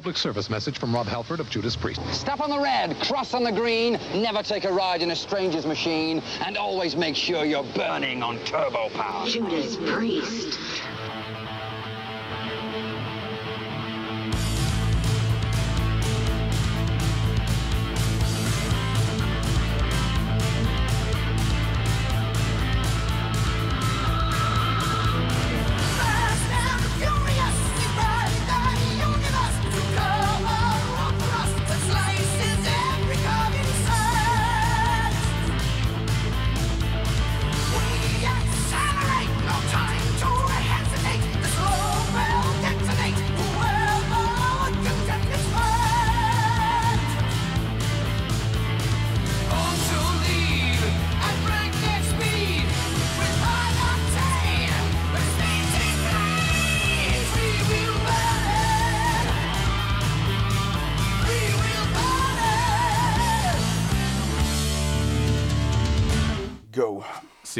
Public service message from Rob Halford of Judas Priest. Step on the red, cross on the green, never take a ride in a stranger's machine, and always make sure you're burning on turbo power. Judas Priest.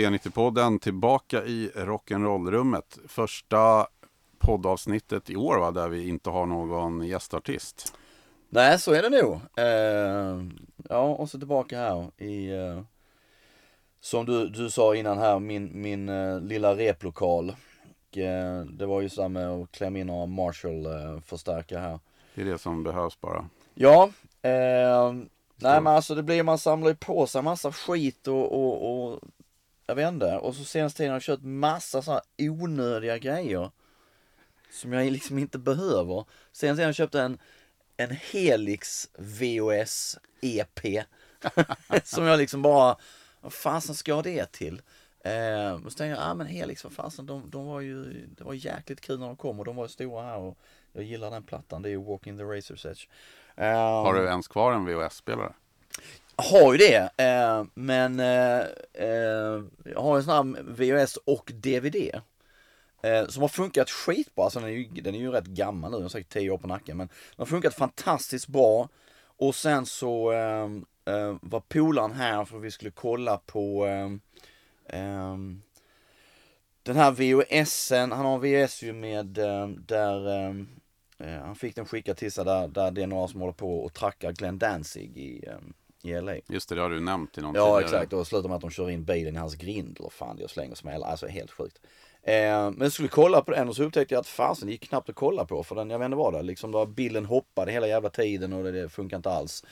C90-podden tillbaka i rock'n'roll-rummet. Första poddavsnittet i år va, där vi inte har någon gästartist. Nej, så är det nog. Eh, ja, och så tillbaka här i, eh, som du, du sa innan här, min, min eh, lilla replokal. Och, eh, det var ju så med att klämma in några Marshall-förstärkare här. Det är det som behövs bara. Ja, eh, nej men alltså det blir, man samlar ju på sig massa skit och, och, och jag vet inte. Och så senaste tiden har jag kört massa sådana onödiga grejer. Som jag liksom inte behöver. Sen har jag köpt en, en Helix VOS EP. som jag liksom bara, vad fasen ska jag det till? Eh, och så tänkte jag, ah, men Helix, vad fasen, de, de var ju, det var jäkligt kul när de kom och de var ju stora här och jag gillar den plattan, det är ju Walking the Razor's Edge. Eh, Har du ens kvar en VHS-spelare? Har ju det, eh, men eh, eh jag har en sån här VHS och DVD. Eh, som har funkat skitbra, alltså den är ju, den är ju rätt gammal nu, den har säkert 10 år på nacken. Men den har funkat fantastiskt bra. Och sen så eh, eh, var polaren här för att vi skulle kolla på eh, eh, den här VHSen, han har en VHS ju med eh, där eh, eh, han fick den skickad till sig där, där det är några som håller på och trackar Glenn Danzig i, eh, i LA. Just det, det har du nämnt i någon Ja tidigare. exakt, och slutar med att de kör in bilen i hans grind eller fan det och slänger smäller. Alltså helt sjukt. Eh, men skulle kolla på den och så upptäckte jag att fasen det gick knappt att kolla på för den, jag vet inte vad det liksom var, bilden hoppade hela jävla tiden och det, det funkar inte alls.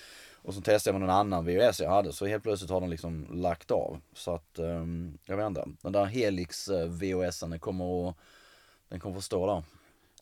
Och så testade jag med någon annan VHS jag hade så helt plötsligt har den liksom lagt av. Så att, ehm, jag vet inte. Den där Helix eh, VHSen den kommer att, den kommer att stå där.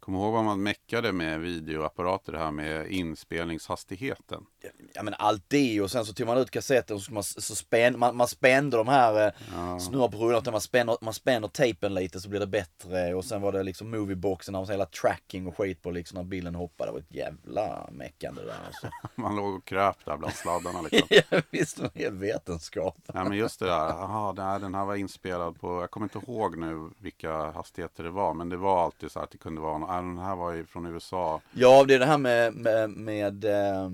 Kom ihåg vad man meckade med videoapparater, det här med inspelningshastigheten. ja men allt det och sen så tog man ut kassetten och så, man, så spän, man, man spände de här eh, snurrar på rullen, man spänner, man spänner tejpen lite så blir det bättre och sen var det liksom movieboxen, och hela tracking och skit på liksom när bilen hoppade. Det var ett jävla meckande där alltså. Man låg och kröp där bland sladdarna liksom. ja, visst, en hel vetenskap. Ja men just det där, aha, den här, den här var inspelad på, jag kommer inte ihåg nu vilka hastigheter det var, men det var alltid så att det kunde vara, den här var ju från USA. Ja, det är det här med, med, med eh,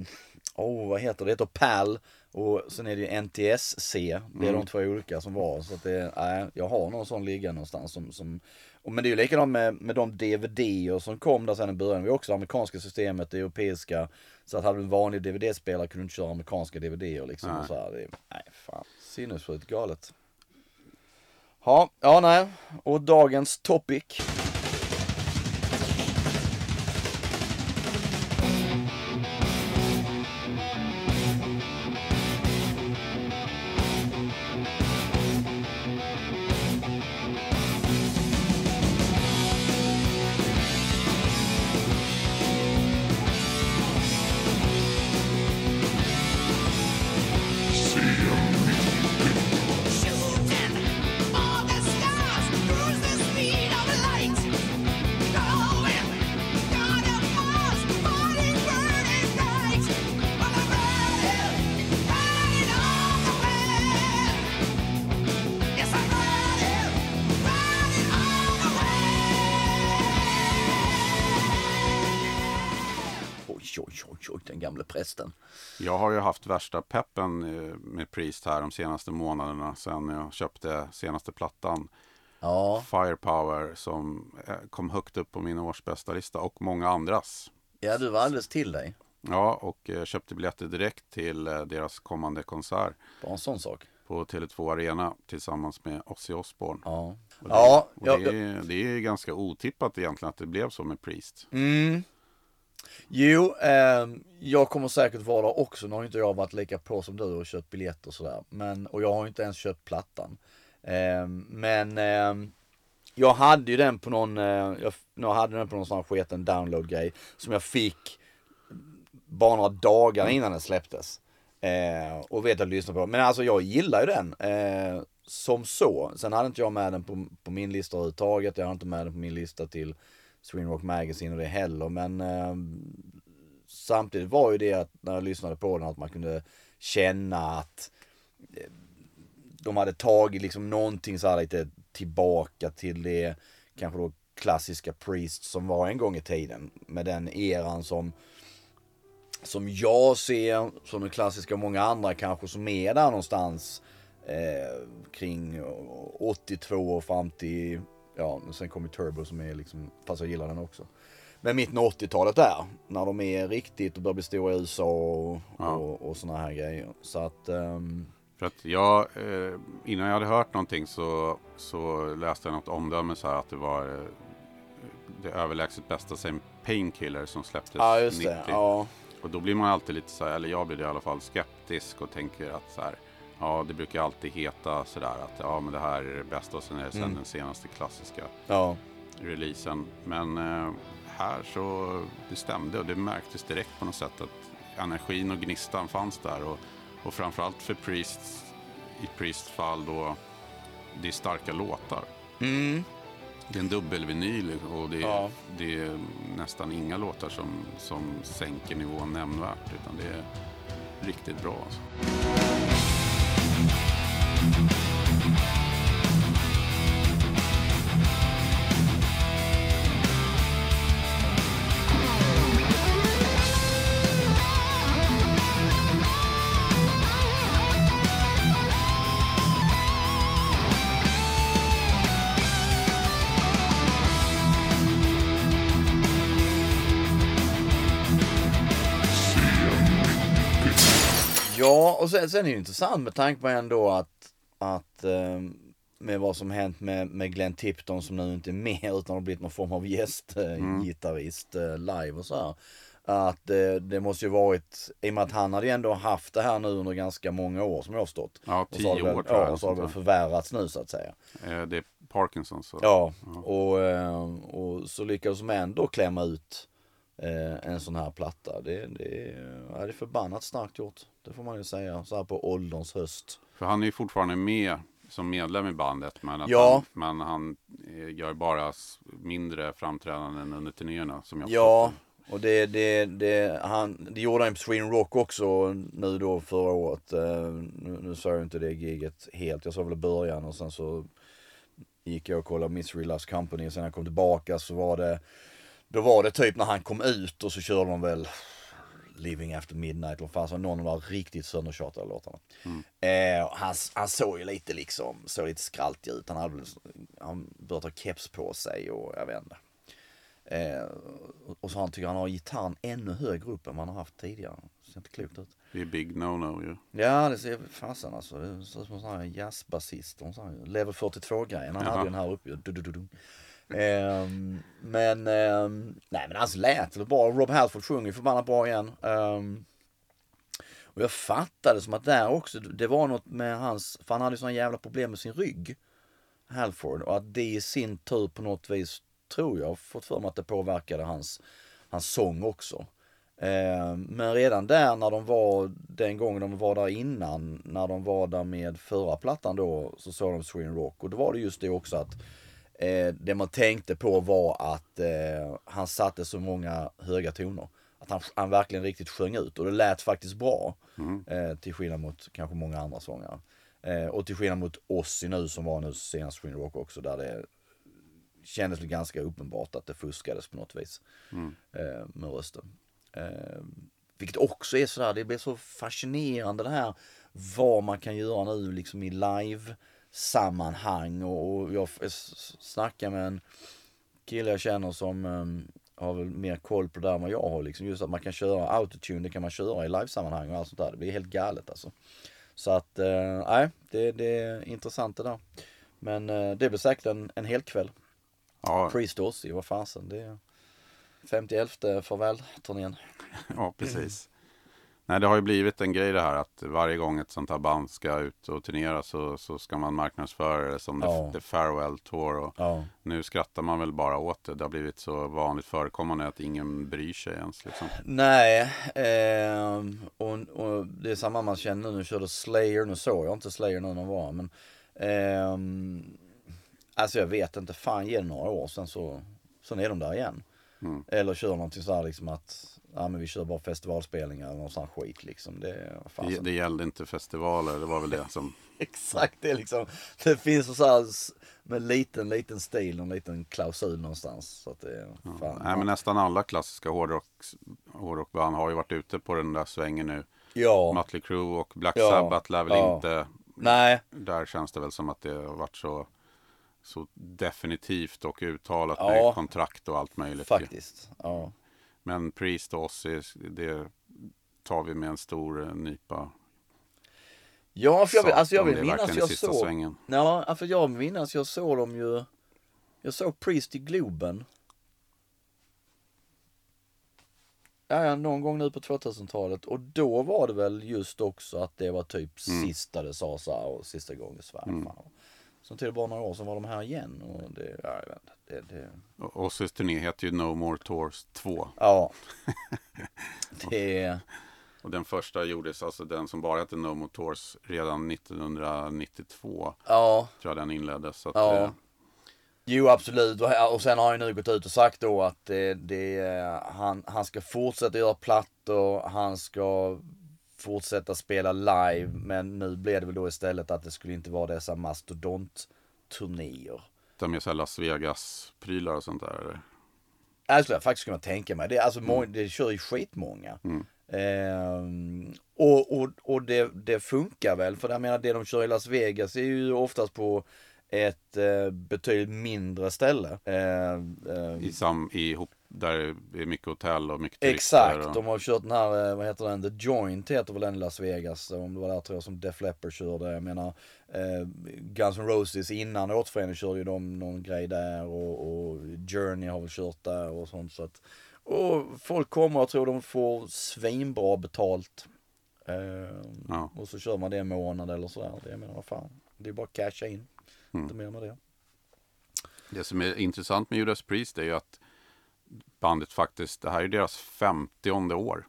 oh, vad heter det? Det heter PAL och sen är det ju NTSC. Det är de två olika som var. Så att det, nej, jag har någon sån liggande någonstans som, som och men det är ju likadant med, med de DVD som kom där sen i början. Vi har också det amerikanska systemet, det europeiska. Så att hade du en vanlig DVD-spelare kunde du inte köra amerikanska DVD-er liksom. Nej. Så här, det, nej, fan. Sinnessjukt galet. Ja, ja nej. Och dagens topic. Haft värsta peppen eh, med Priest här de senaste månaderna sedan jag köpte senaste plattan. Ja, Firepower som eh, kom högt upp på min årsbästa lista och många andras. Ja, du var alldeles till dig. Ja, och eh, köpte biljetter direkt till deras kommande konsert Bara en sån sak. på Tele2 Arena tillsammans med Ozzy Osbourne. Ja. Och det, Ja, och ja, det, är, det är ganska otippat egentligen att det blev så med Priest. Mm. Jo, eh, jag kommer säkert vara där också. Nu har inte jag varit lika på som du och köpt biljetter och sådär. Men, och jag har inte ens köpt plattan. Eh, men eh, jag hade ju den på någon, eh, jag, jag hade den på någon sån här sketen download-grej. Som jag fick bara några dagar innan den släpptes. Eh, och vet att lyssna på den. Men alltså jag gillar ju den. Eh, som så. Sen hade inte jag med den på, på min lista överhuvudtaget. Jag har inte med den på min lista till Sweden Rock Magazine och det heller. Men eh, samtidigt var ju det att när jag lyssnade på den att man kunde känna att eh, de hade tagit liksom någonting så här lite tillbaka till det kanske då klassiska Priest som var en gång i tiden. Med den eran som som jag ser som den klassiska och många andra kanske som är där någonstans eh, kring 82 och fram till, ja sen kommer Turbo som är liksom, fast jag gillar den också. Men mitten av 80-talet där, när de är riktigt och börjar bli stora i USA och, Ja. och, och såna här grejer. Så att, ehm, För att jag, eh, innan jag hade hört någonting så, så läste jag något omdöme så här att det var eh, det överlägset bästa sen Painkiller som släpptes ja just 90. det, ja. Och då blir man alltid lite så här, eller jag blir det i alla fall, skeptisk och tänker att så här, ja det brukar alltid heta sådär att ja men det här är det bästa och sen är det sen Mm. den senaste klassiska Ja, releasen. Men eh, här så det stämde och det märktes direkt på något sätt att energin och gnistan fanns där. Och, och framförallt för Priests, i Priests fall då, det är starka låtar. mm. Det är en dubbelvinyl och det är, Ja. det är nästan inga låtar som, som sänker nivån nämnvärt. Utan det är riktigt bra. Alltså. Sen, sen är det ju intressant med tanke på ändå att, att ehm, med vad som hänt med, med Glenn Tipton som nu inte är med utan har blivit någon form av gästgitarrist eh, live och så här. Att eh, det måste ju varit, i och med att han hade ju ändå haft det här nu under ganska många år som jag har stått. Ja, Och så det tio väl- år tror jag. Ja, och så har det väl förvärrats nu så att säga. Eh, det är Parkinson. Så. Ja, och, eh, och så lyckades de ändå klämma ut en sån här platta. Det, det, ja, det är förbannat starkt gjort. Det får man ju säga, så här på ålderns höst. För han är ju fortfarande med som medlem i bandet. Men, att Ja. han, men han eh, gör bara mindre framträdanden under turnéerna. Som jag Ja, och det, det, det, han, det gjorde han på Sweden Rock också nu då förra året. Eh, Nu, nu sa jag inte det giget helt, jag sa väl början och sen så gick jag och kollade Misery Loves Company och sen när jag kom tillbaka så var det Då var det typ när han kom ut och så körde de väl Living After Midnight och fanns någon av de där riktigt söndertjatade låtarna. Eh, och han, han såg ju lite liksom, såg lite skraltig ut. Han hade han började ha keps på sig och jag vet inte. Eh, och så han tycker han har gitarren ännu högre upp än man har haft tidigare. Det ser inte klokt ut. Det är big no-no ju. Ja det ser fasen alltså. Det ser ut som en sån här jazzbasist. Level 42 grejen. Han Jaha. hade ju den här uppe. Du, du, du, du. Ehm, men, ehm, nej men alltså lät det bra. Rob Halford sjunger ju förbannat bra igen. Ehm, och jag fattade som att där också, det var något med hans, för han hade ju sådana jävla problem med sin rygg. Halford. Och att det i sin tur på något vis, tror jag, fått för mig att det påverkade hans, hans sång också. Eh, men redan där när de var, den gången de var där innan, när de var där med förra plattan då, så såg de Sweden Rock. Och då var det just det också att eh, det man tänkte på var att eh, han satte så många höga toner. Att han, han verkligen riktigt sjöng ut och det lät faktiskt bra. Eh, till skillnad mot kanske många andra sångare. Eh, och till skillnad mot Ozzy nu som var nu senast Sweden Rock också där det kändes väl ganska uppenbart att det fuskades på något vis eh, med rösten. Eh, vilket också är sådär, det blir så fascinerande det här vad man kan göra nu liksom i live sammanhang och, jag f- s- snackade med en kille jag känner som eh, har väl mer koll på det där än vad jag har liksom. Just att man kan köra autotune, det kan man köra i livesammanhang och allt sånt där. Det blir helt galet alltså. Så att, eh, nej, det, det är intressant det där. Men eh, det blir säkert en, en hel kväll. Ja, Priest vad fasen det är 51 farväl-turnén. ja precis. Nej, det har ju blivit en grej det här att varje gång ett sånt här band ska ut och turnera så, så ska man marknadsföra det som Ja. the, the Farewell Tour. Och Ja. Nu skrattar man väl bara åt det. Det har blivit så vanligt förekommande att ingen bryr sig ens. Liksom. Nej, ehm, och, och det är samma man känner nu. Körde Slayer, nu såg jag inte Slayer nu när de var men ehm, Alltså jag vet inte, fan ge det några år sen så Sen är de där igen. Mm. Eller kör någonting så här liksom att Ja men vi kör bara festivalspelningar eller någon sån skit liksom. Det, Det, det gällde inte festivaler, det var väl det som... Exakt, det är liksom Det finns så här med liten, liten stil, en liten klausul någonstans. Så att det fan, Nej, men nästan alla klassiska hårdrocks, hårdrockband har ju varit ute på den där svängen nu. Ja, Mötley Crüe och Black Ja. Sabbath lär väl Ja. inte... nej, Där känns det väl som att det har varit så, så definitivt och uttalat Ja. med kontrakt och allt möjligt. faktiskt. Ja. Men Priest och Ozzy, det tar vi med en stor eh, nypa Ja, för jag vill, salt alltså jag vill minnas jag såg, svängen. ja, för jag minnas jag såg dem ju, jag såg Priest i Globen. Ja, ja, någon gång nu på 2000-talet och då var det väl just också att det var typ Mm. sista det sa så här och sista gången i Sverige. Fan. Sen till det bara några år så var de här igen och det, ja, jag vet det, det, Och Ozzys turné heter ju No More Tours 2. ja. det, Och den första gjordes, alltså den som bara hette No More Tours, redan 1992. ja. Tror jag den inleddes. Så att, Ja. eh, Jo absolut och, och sen har han ju nu gått ut och sagt då att det, det, han, han ska fortsätta göra plattor, han ska fortsätta spela live men nu blev det väl då istället att det skulle inte vara dessa mastodontturnéer. är så här Las Vegas-prylar och sånt där. Eller? Det skulle jag faktiskt kunna tänka mig. Det, alltså, må- det kör ju skitmånga. Ehm, och och, och det, det funkar väl för jag menar det de kör i Las Vegas är ju oftast på ett eh, betydligt mindre ställe. Ehm, ehm, I sam, ihop, där det är mycket hotell och mycket. Exakt, Och, de har kört den här, eh, vad heter den, The Joint heter väl den i Las Vegas. Om det var där tror jag som Def Leppard körde. Jag menar, eh, Guns N' Roses innan återföreningen körde ju de någon grej där och, och Journey har väl kört där och sånt. Så att, och folk kommer och tror de får svinbra betalt. Eh, Ja. Och så kör man det en månad eller sådär. Det, jag menar, vad fan, det är bara att casha in. Mm. Inte mer med det. Det som är intressant med Judas Priest är ju att bandet faktiskt, det här är deras 50 år.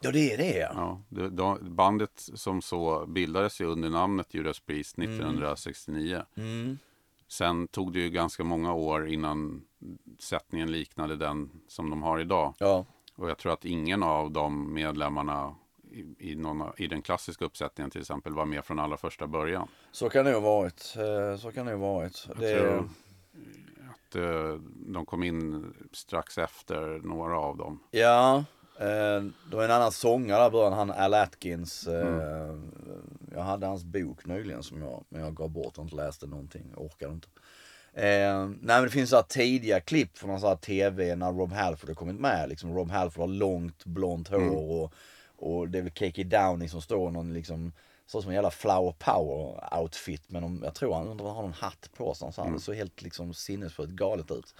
Ja det är det ja. Ja, det, de, bandet som så bildades ju under namnet Judas Priest 1969. Mm. Sen tog det ju ganska många år innan sättningen liknade den som de har idag. Ja. Och jag tror att ingen av de medlemmarna i, i, någon, i den klassiska uppsättningen till exempel var med från allra första början. Så kan det ha varit. Eh, Så kan det ha varit. Jag Det, tror att eh, de kom in strax efter några av dem. Ja, eh, det var en annan sångare där början, han Al Atkins. Eh, Jag hade hans bok nyligen som jag, men jag gav bort och inte läste någonting, jag orkade inte. Eh, nej men det finns så här tidiga klipp från så här tv när Rob Halford har kommit med. Liksom Rob Halford har långt blont hår och, och det är väl Kiki Downing som står någon liksom så som en jävla flower power outfit men jag tror han undrar han har någon hatt på sig. Så han såg helt liksom sinnessjukt galet ut.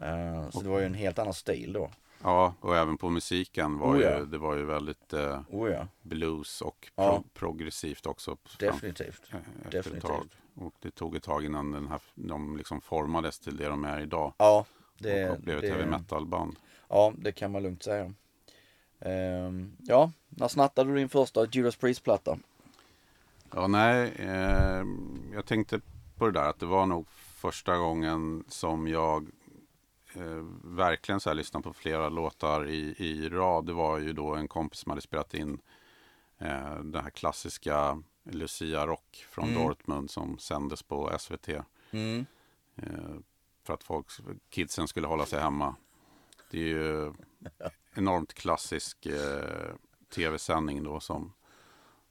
Eh, så det var ju en helt annan stil då. Ja, och även på musiken var Oh, ja. ju, det var ju väldigt eh, Oh ja. blues och Ja. pro- progressivt också. Definitivt. eh, Definitivt. Och det tog ett tag innan den här, de liksom formades till det de är idag. Ja, det, och blev ett heavy metal-band. ja, det kan man lugnt säga. Ehm, ja, när snattade du din första Judas Priest-platta? Ja, nej, eh, jag tänkte på det där att det var nog första gången som jag eh, verkligen så här lyssnade på flera låtar i, i rad. Det var ju då en kompis som hade spelat in eh, den här klassiska Lucia Rock från Mm. Dortmund som sändes på SVT. Mm. Eh, för att folk, kidsen skulle hålla sig hemma. Det är ju enormt klassisk eh, tv-sändning då som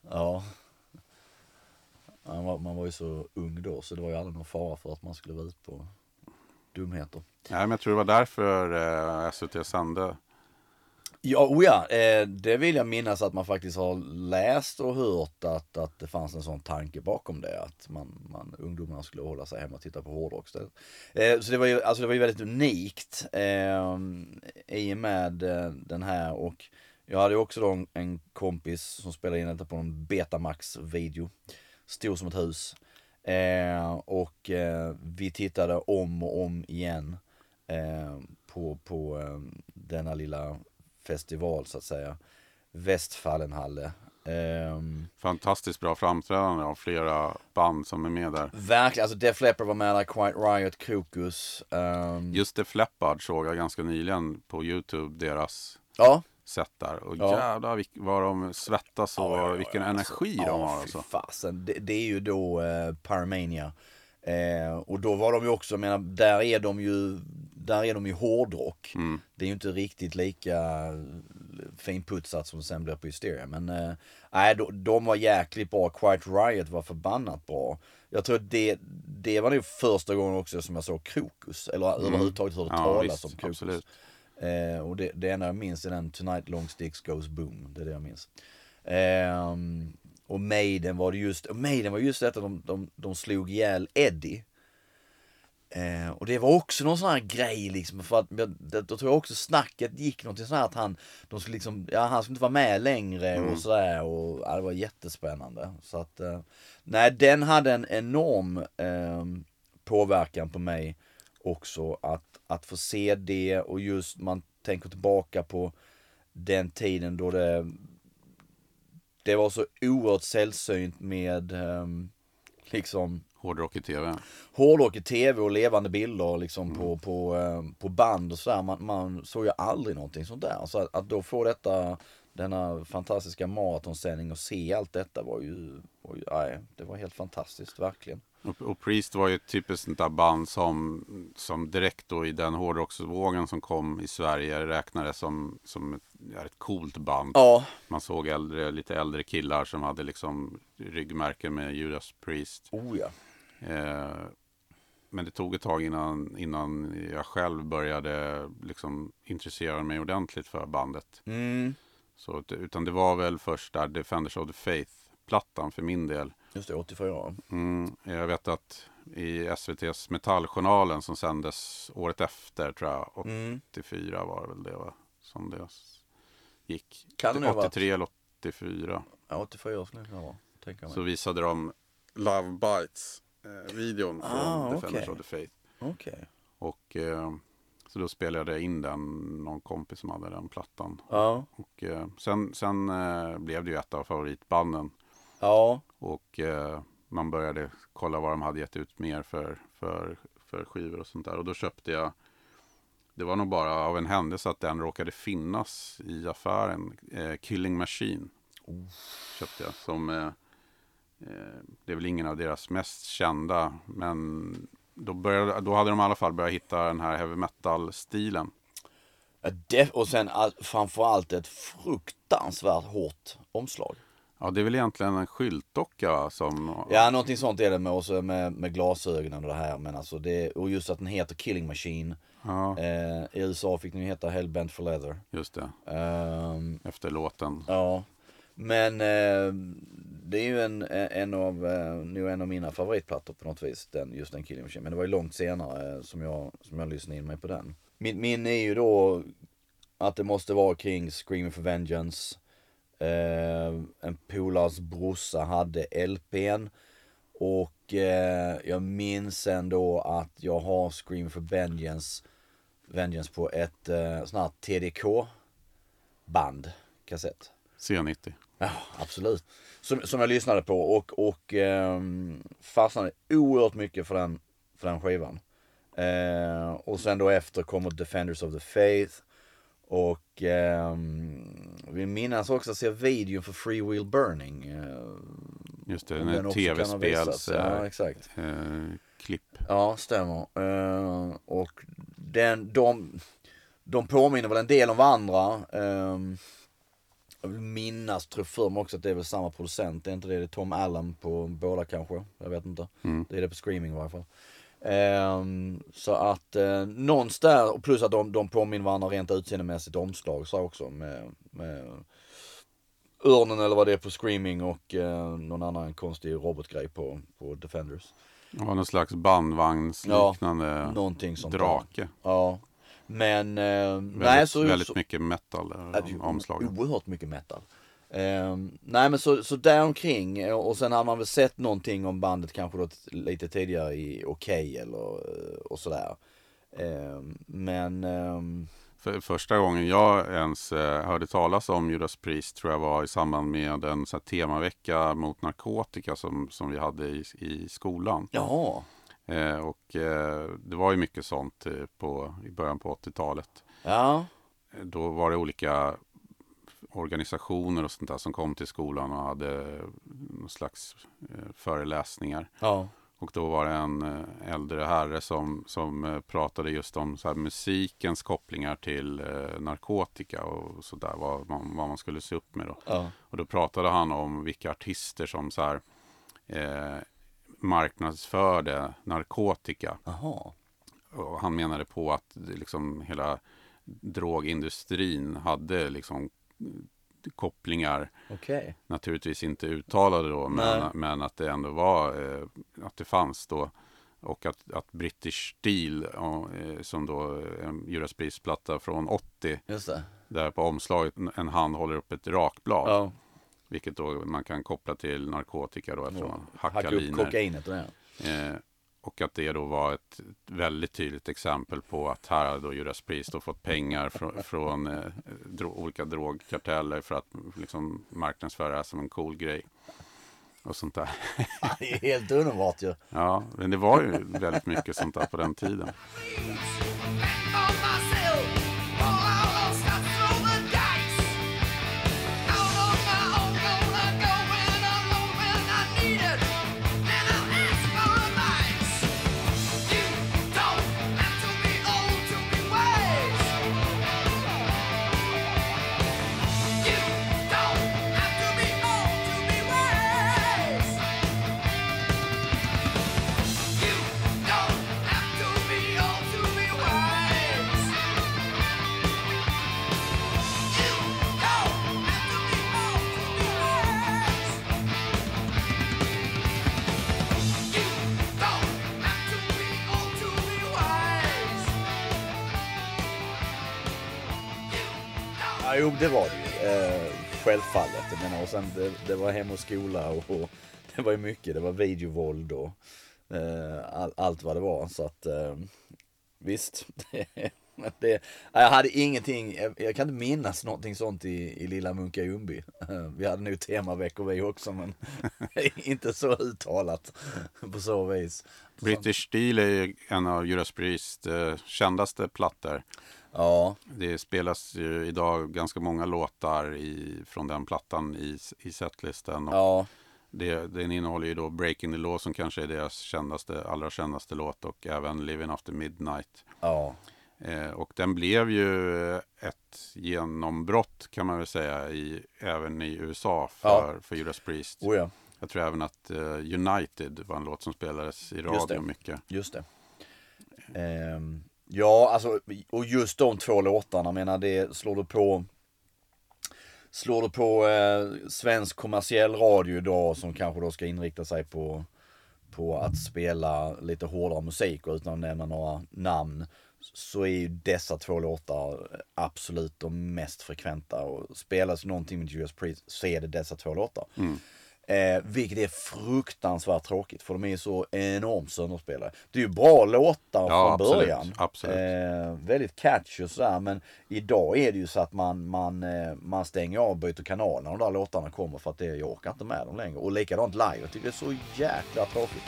Ja. Man var, man var ju så ung då så det var ju aldrig någon fara för att man skulle vara ute på dumheter. Nej, men jag tror det var därför eh, SVT sände. Ja, oh ja eh, det vill jag minnas att man faktiskt har läst och hört att, att det fanns en sån tanke bakom det. Att man, man, ungdomarna skulle hålla sig hemma och titta på hårdrock. Eh, så det var, ju, alltså det var ju väldigt unikt eh, i och med eh, den här. Och jag hade ju också då en, en kompis som spelade in detta på en Betamax-video. Stor som ett hus. Eh, och eh, vi tittade om och om igen eh, på, på eh, denna lilla festival så att säga. Westfalenhalle. Ehm, Fantastiskt bra framträdande av flera band som är med där. verkligen, alltså Def Leppard var med där, Quiet Riot, Krokus. ehm, Just det Fleppard såg jag ganska nyligen på Youtube, deras ja. Sätt där. Och Ja. jävlar vad de svettas och Ja, ja, vilken ja, energi alltså, de har. Alltså. fasen. Det, det är ju då eh, Paramania. Eh, och då var de ju också, menar, där är de ju, där är de ju hårdrock. Mm. Det är ju inte riktigt lika finputsat som sen blir på Hysteria. Men eh, nej, de, de var jäkligt bra. Quiet Riot var förbannat bra. Jag tror det, det var nog första gången också som jag såg Krokus. Eller överhuvudtaget hörde Mm. Ja, talas visst, om Krokus. absolut. Eh, och det, det enda jag minns är den Tonight Long Sticks Goes Boom. Det är det jag minns. Ehm, och Maiden var det just, Maiden var just detta, de, de, de slog ihjäl Eddie. Eh, och det var också någon sån här grej liksom, för att jag- det- då tror jag också snacket gick någonting sånt här att han, de skulle liksom, ja han skulle inte vara med längre och sådär och ja, det var jättespännande. Så att, eh, nej den hade en enorm ehm, påverkan på mig också att, att få se det och just man tänker tillbaka på den tiden då det det var så oerhört sällsynt med ehm, liksom Hårdrock i tv. hårdrock i tv och levande bilder liksom på, på, eh, på band och sådär. Man, man såg ju aldrig någonting sånt där. Så att, att då få detta, denna fantastiska maratonsändning och se allt detta var ju, var ju nej, det var helt fantastiskt, verkligen. Och, och Priest var ju ett typiskt sånt där band som, som direkt då i den hårdrocksvågen som kom i Sverige räknades som, som ett, ja, ett coolt band. Ja, Man såg äldre, lite äldre killar som hade liksom ryggmärken med Judas Priest. oh ja. Eh, men det tog ett tag innan, innan jag själv började liksom intressera mig ordentligt för bandet. Mm, Så, utan det var väl först där Defenders of the Faith-plattan för min del. just det, 84. Mm, jag vet att i SVTs Metalljournalen som sändes året efter, tror jag, 84 var det väl det va? som det gick. Kan det nog ha varit. 83 eller 84. Ja, 84 skulle det kunna vara, tänker jag Så mig. visade de Love Bites eh, videon från Ah, Defenders okej. of the Faith. Okej. Och eh, så då spelade jag in den, någon kompis som hade den plattan. Ja. Och eh, sen, sen eh, blev det ju ett av favoritbanden. Ja. Och eh, man började kolla vad de hade gett ut mer för, för, för skivor och sånt där. Och då köpte jag, det var nog bara av en händelse att den råkade finnas i affären. Eh, Killing Machine köpte jag. Som, eh, eh, det är väl ingen av deras mest kända. Men då, började, då hade de i alla fall börjat hitta den här heavy metal-stilen. Och sen all- framförallt ett fruktansvärt hårt omslag. Ja, det är väl egentligen en skyltdocka som... Ja, någonting sånt är det med, också med, med glasögonen och det här. Men alltså det, och just att den heter Killing Machine. Ja, Eh, I USA fick den ju heta Hellbent for Leather. just det. Ehm, Efter låten. ja. Men eh, det är ju en, eh, en av, eh, nog en av mina favoritplattor på något vis. Den, just den Killing Machine. Men det var ju långt senare eh, som, jag, som jag lyssnade in mig på den. Min, min är ju då att det måste vara kring Screaming for Vengeance. Eh, en polars brorsa hade LPn. Och eh, jag minns ändå att jag har Scream for Vengeance, Vengeance på ett eh, sånt här TDK band, kassett. C90. Ja, absolut. Som, som jag lyssnade på och, och ehm, fastnade oerhört mycket för den, för den skivan. Eh, och sen då efter kommer Defenders of the Faith. Och um, vi minnas också att se videon för Free Will Burning. eh, Just det, den visats. tv-spels Ja, eh, exakt. eh, klipp. Ja, stämmer. Eh, och den, de, de påminner väl en del om varandra. Um, jag vill minnas, tror för mig också att det är väl samma producent. Det är inte det, det är Tom Allen på båda kanske. Jag vet inte. Det är det på Screaming i varje fall. Ehm, så att eh, någonstans där, och plus att de, de påminner varandra rent utseendemässigt omslag så också med, med Örnen eller vad det är på Screaming och eh, någon annan konstig robotgrej på, på Defenders. Var någon slags bandvagnsliknande Någonting sånt där. drake. Ja. Men, eh, Väldigt, nej så... väldigt så, mycket metal eh, ju omslagen. Oerhört mycket metal. Ehm, nej men så, så däromkring eh, och sen har man väl sett någonting om bandet kanske då lite tidigare i Okej eller eh, och sådär. Ehm, men ehm, För första gången jag ens eh, hörde talas om Judas Priest tror jag var i samband med en så temavecka mot narkotika som, som vi hade i, i skolan. jaha, Eh, och eh, det var ju mycket sånt eh, på, i början på 80-talet. ja, Eh, Då var det olika organisationer och sånt där som kom till skolan och hade någon slags eh, föreläsningar. ja, Och då var det en eh, äldre herre som, som eh, pratade just om så musikens kopplingar till eh, narkotika och sådär, vad, man- vad man skulle se upp med då. ja, Och då pratade han om vilka artister som så här, eh, marknadsförde narkotika. jaha, Och han menade på att liksom hela drogindustrin hade liksom kopplingar okej, naturligtvis inte uttalade då, men, men att det ändå var, eh, att det fanns då. Och att, att British Steel, eh, som då en Judas Priest-platta från 80, just det. där på omslaget en hand håller upp ett rakblad. Ja, Vilket då man kan koppla till narkotika då, eftersom man hackar hacka upp kokainet och. Eh, och att det då var ett väldigt tydligt exempel på att här har då Judas Priest då fått pengar från, från eh, dro- olika drogkarteller för att liksom marknadsföra det som en cool grej. Och sånt där. Det är helt underbart ju. Ja, men det var ju väldigt mycket sånt där på den tiden. Ja, jo, det var det ju. Eh, självfallet. Jag menar, och sen det, det var hem och skola och, och det var ju mycket. Det var videovåld och eh, all, allt vad det var. Så att eh, visst. Det, det, jag hade ingenting, jag, jag kan inte minnas någonting sånt i, i lilla Munka Ljungby. Vi hade nog temaveckor vi också men inte så uttalat på så vis. British Steel är ju en av Judas Priest eh, kändaste plattor. Ja, Det spelas ju idag ganska många låtar i, från den plattan i, i setlisten. Och ja, det, den innehåller ju då Breaking the Law som kanske är deras kändaste, allra kändaste låt och även Living After Midnight. ja, Eh, och den blev ju ett genombrott kan man väl säga i, även i USA för, för Judas Priest. oh ja. Jag tror även att eh, United var en låt som spelades i radio mycket. Just det. Ehm, ja, alltså, och just de två låtarna, menar det slår du på Slår du på eh, svensk kommersiell radio idag som kanske då ska inrikta sig på på att spela lite hårdare musik och utan att nämna några namn så är ju dessa två låtar absolut de mest frekventa och spelas någonting med Judas Priest så är det dessa två låtar. Mm. Eh, vilket är fruktansvärt tråkigt för de är så enormt sönderspelade. Det är ju bra låtar Ja, från absolut, början. absolut. Eh, väldigt catchy och sådär men idag är det ju så att man, man, eh, man stänger av och byter kanal när de där låtarna kommer för att det, jag orkar inte med dem längre. Och likadant live, jag tycker det är så jäkla tråkigt.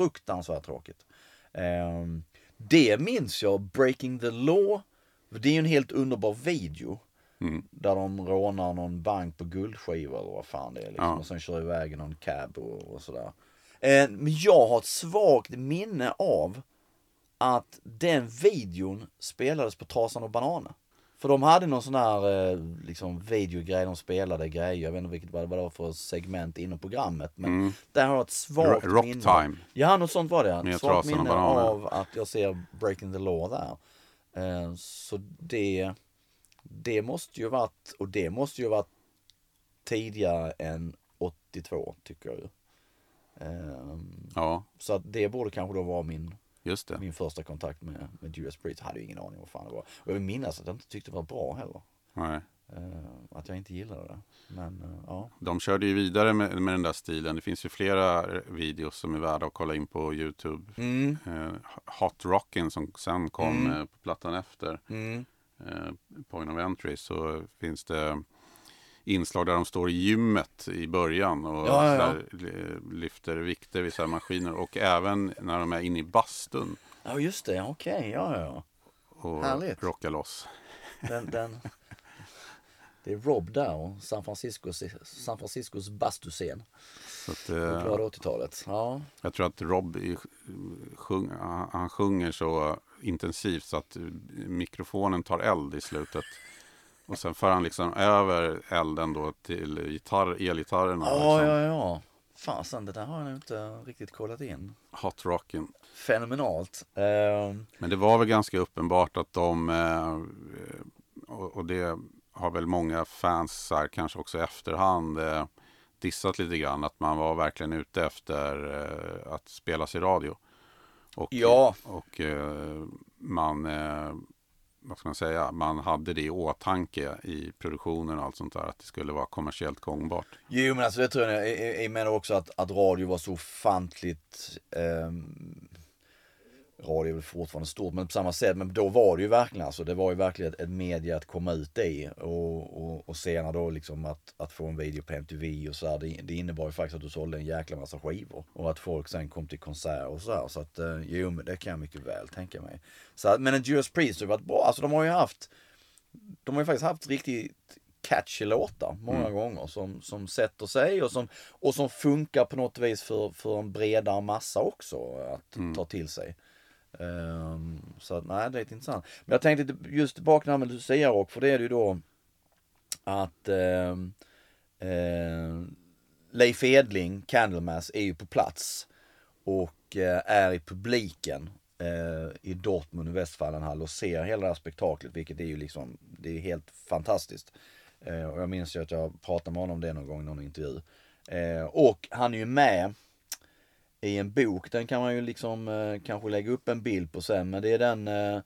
Fruktansvärt tråkigt. Eh, det minns jag, Breaking the Law. Det är ju en helt underbar video. Mm. Där de rånar någon bank på guldskivor eller vad fan det är. Liksom. Ja. Och sen kör iväg någon cab och, och sådär. Eh, men jag har ett svagt minne av att den videon spelades på Trasan och Bananer. För de hade någon sån här eh, liksom videogrej, de spelade grejer, jag vet inte vilket vad det var för segment inom programmet. Men där har jag ett svagt Ro- Rock minne. Time. Ja, något sånt var det. Ett svagt minne av att jag ser Breaking the Law där. Eh, så det, det måste ju varit, och det måste ju varit tidigare än 82 tycker jag ju. Ehm, Ja, så att det borde kanske då vara min, just det. min första kontakt med, med Judas Priest. Jag hade ju ingen aning vad fan det var. Och jag vill minnas att jag inte tyckte det var bra heller. Nej. Eh, att jag inte gillade det. Men eh, ja. De körde ju vidare med, med den där stilen. Det finns ju flera videos som är värda att kolla in på Youtube. Mm. Eh, Hot Rockin' som sen kom eh, på plattan efter Mm. Point of Entry så finns det inslag där de står i gymmet i början och Ja, ja, ja. lyfter vikter vid så maskiner och även när de är inne i bastun Ja just det, okej, ja ja. och Härligt. rockar loss. Den, den, det är Rob där och San Franciscos, San Franciscos bastuscen Så att, eh, glada 80-talet. Ja. Jag tror att Rob i- sjung, han sjunger så intensivt så att mikrofonen tar eld i slutet. Och sen för han liksom över elden då till gitarr, elgitarrerna. Ja, liksom. ja, ja. Fasen, det där har jag nog inte riktigt kollat in. Hot Rockin'. Fenomenalt. Ehm, Men det var väl ganska uppenbart att de, eh, och och det har väl många fans här, kanske också i efterhand eh, dissat lite grann, att man var verkligen ute efter eh, att spelas i radio. Och, Ja. och man, vad ska man säga, man hade det i åtanke i produktionen och allt sånt där, att det skulle vara kommersiellt gångbart. Jo men alltså det tror jag, jag, jag- menar också att, att radio var så ofantligt eh, Radio är väl fortfarande stort men på samma sätt, men då var det ju verkligen alltså, det var ju verkligen ett, ett media att komma ut i och, och, och senare då liksom att, att få en video på MTV och så här, det, det innebar ju faktiskt att du sålde en jäkla massa skivor och att folk sen kom till konserter och så här så att eh, jo men det kan jag mycket väl tänka mig. Så att, men en Judas Priest har varit bra, alltså de har ju haft de har ju faktiskt haft riktigt catchy låtar många gånger som, som sätter sig och som, och som funkar på något vis för, för en bredare massa också att ta till sig. Um, så att, nej, det är intressant. Men jag tänkte just tillbaka med Lucia Rock, för det är det ju då att um, ehm, Leif Edling, Candlemass, är ju på plats och uh, är i publiken uh, i Dortmund i Westfalenhall och ser hela det här spektaklet, vilket är ju liksom, det är helt fantastiskt. Eh, och jag minns ju att jag pratade med honom om det någon gång i någon intervju. Och han är ju med i en bok, den kan man ju liksom eh, kanske lägga upp en bild på sen, men det är den eh,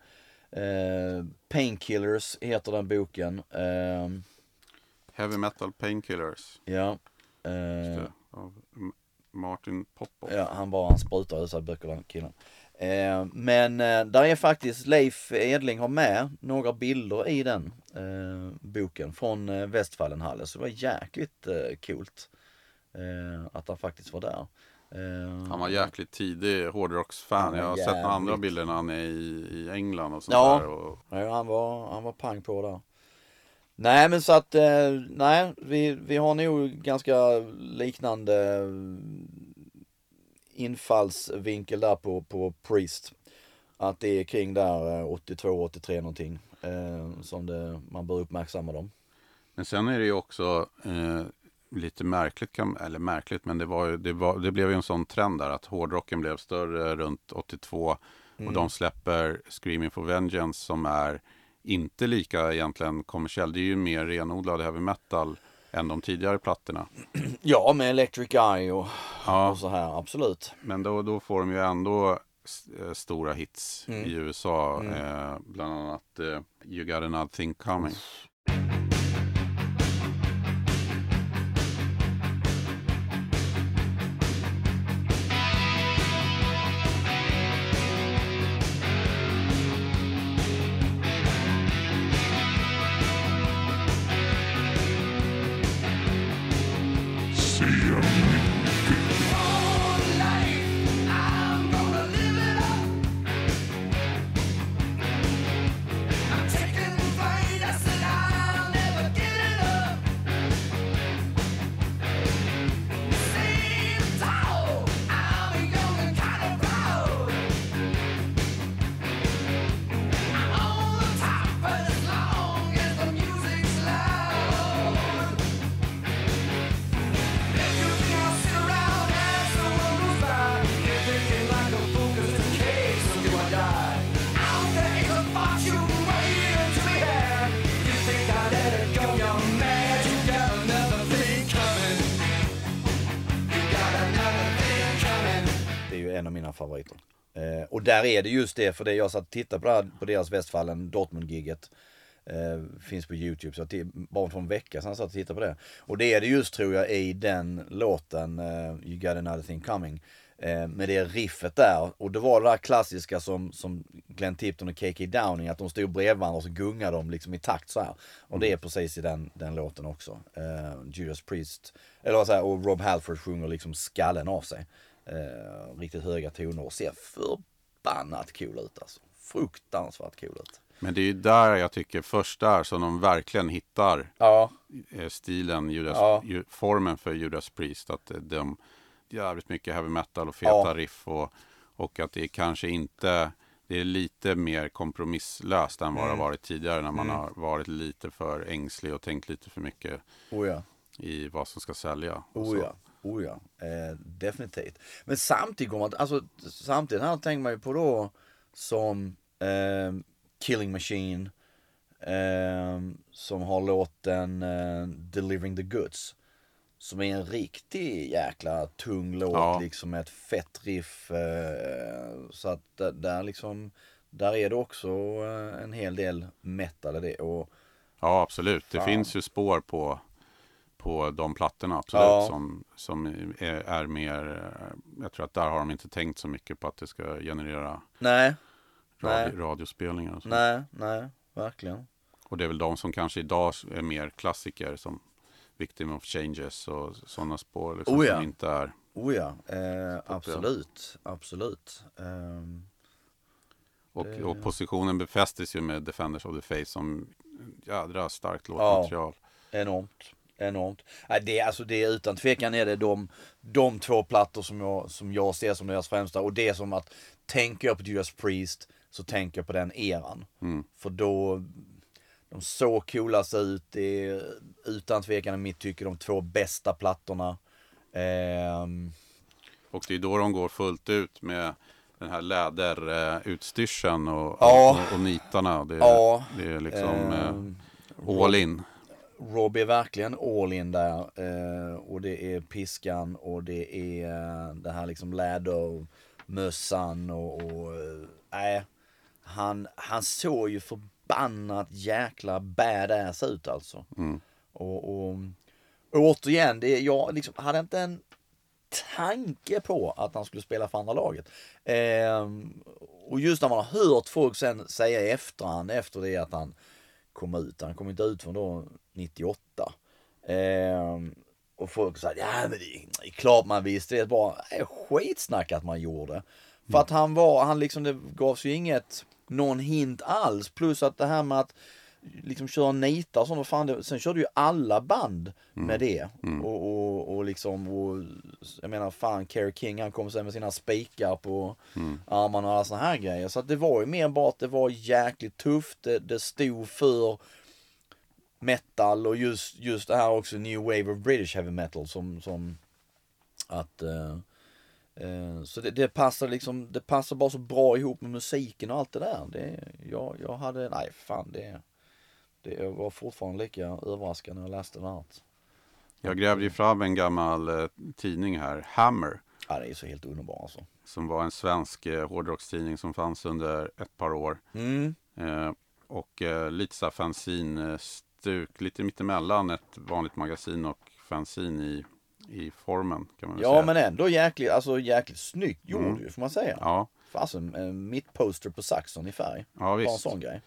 eh, Painkillers heter den boken. Eh, Heavy Metal Painkillers. ja. just Eh, det, Av Martin Popoff. Ja, han bara han sprutar ut sig böcker den killen. Eh, men eh, där är faktiskt Leif Edling har med några bilder i den eh, boken från eh, Westfalenhallen. Så det var jäkligt eh, coolt att han faktiskt var där. Eh, Han var jäkligt tidig hårdrocksfan. Jag har sett några andra bilder när han är i, i England och sånt Ja. där. Och, Ja, han var, han var pang på där. Nej men så att, eh, nej vi, vi har nog ganska liknande eh, infallsvinkel där på, på Priest. Att det är kring där eh, 82, 83 någonting. Som det, man bör uppmärksamma dem. Men sen är det ju också eh, lite märkligt, kan, eller märkligt, men det, var, det, var, det blev ju en sån trend där att hårdrocken blev större runt 82 och de släpper Screaming for Vengeance som är inte lika egentligen kommersiell. Det är ju mer renodlad heavy metal än de tidigare plattorna. Ja med Electric Eye och, Ja. och så här, absolut. Men då, då får de ju ändå eh, stora hits i USA. Eh, bland annat eh, You got another thing coming. Där är det just det, för det jag satt och tittade på, här, på deras Westfallen Dortmund-giget. Eh, finns på Youtube, så att det, bara för en vecka sedan satt och tittade på det. Och det är det just tror jag i den låten, eh, You got another thing coming. Eh, med det riffet där. Och det var det där klassiska som, som Glenn Tipton och KK Downing, att de stod bredvid varandra och så gungade de liksom i takt så här. Och det är precis i den, den låten också. Eh, Judas Priest, eller vad säger och Rob Halford sjunger liksom skallen av sig. Eh, riktigt höga toner och ser förbannat cool ut alltså. Fruktansvärt cool ut. Men det är ju där jag tycker först där som de verkligen hittar Ja, eh, stilen, Judas, Ja. formen för Judas Priest. Att eh, de jävligt mycket heavy metal och feta Ja. riff och, och att det är kanske inte det är lite mer kompromisslöst än vad det har Mm. varit tidigare när man har varit lite för ängslig och tänkt lite för mycket oh ja. i vad som ska sälja. Oh ja, oh ja. Eh, definitivt. Men samtidigt går man, alltså samtidigt här tänker man ju på då som eh, Killing Machine eh, som har låten eh, Delivering the Goods. Som är en riktig jäkla tung låt Ja. liksom med ett fett riff. Eh, så att där, där liksom, där är det också eh, en hel del metal i det. Och, Ja, absolut. Det Fan. finns ju spår på, på de plattorna absolut Ja. som, som är, är mer, eh, jag tror att där har de inte tänkt så mycket på att det ska generera nej, radio, Nej. radiospelningar. Och, så. nej, nej, verkligen. och det är väl de som kanske idag är mer klassiker som Victim of Changes och sådana spår liksom, Oh ja. som inte är. Oh ja, eh, absolut, absolut. Ehm, Och, Det- och positionen befästes ju med Defenders of the Face som jädra starkt låtmaterial. enormt, enormt. Det, alltså, det är utan tvekan är det de, de två plattor som jag, som jag ser som deras främsta. Och det är som att, tänker jag på Judas Priest så tänker jag på den eran. Mm. För då, de såg coolast ut. Det är utan tvekan i mitt tycke de två bästa plattorna. Ehm, Och det är då de går fullt ut med den här läderutstyrseln och, Ja. och, och nitarna. Det, Ja. det är liksom ehm, eh, all in. Rob är verkligen all in där. Eh, och det är piskan och det är eh, det här liksom lädermössan och, och eh, han, han såg ju förbannat jäkla badass ut alltså. Mm. Och, och, och återigen, det, jag liksom hade inte en tanke på att han skulle spela för andra laget. Ehm, och just när man har hört folk sen säga i efterhand efter det att han kom ut. Han kom inte ut från då 98. Ehm, och folk sa ja men det är klart man visste det. Bara äh, skitsnack att man gjorde. För att han var, han liksom, det gavs ju inget, någon hint alls. Plus att det här med att liksom köra nitar vad fan det, sen körde ju alla band med det. Och, och, och liksom, och, jag menar fan Kerry King han kom sen med sina spikar på armarna och alla såna här grejer. Så att det var ju mer bara att det var jäkligt tufft, det, det stod för metal och just, just det här också new wave of British heavy metal som, som att eh, eh, så det, det passar liksom, det passar bara så bra ihop med musiken och allt det där. Det, jag, jag hade, nej fan det, det var fortfarande lika överraskad när jag läste det här. Jag grävde ju fram en gammal eh, tidning här, Hammer. Ja det är så helt underbart alltså. Som var en svensk eh, hårdrockstidning som fanns under ett par år. Mm. Eh, och eh, lite så fanzine-stuk, lite mittemellan ett vanligt magasin och fanzine i, i formen kan man Ja säga. men ändå jäkligt, alltså jäkligt snyggt gjord Mm. får man säga. Ja, Fasen, eh, mitt poster på Saxon i färg. ja Bara en visst. sån grej.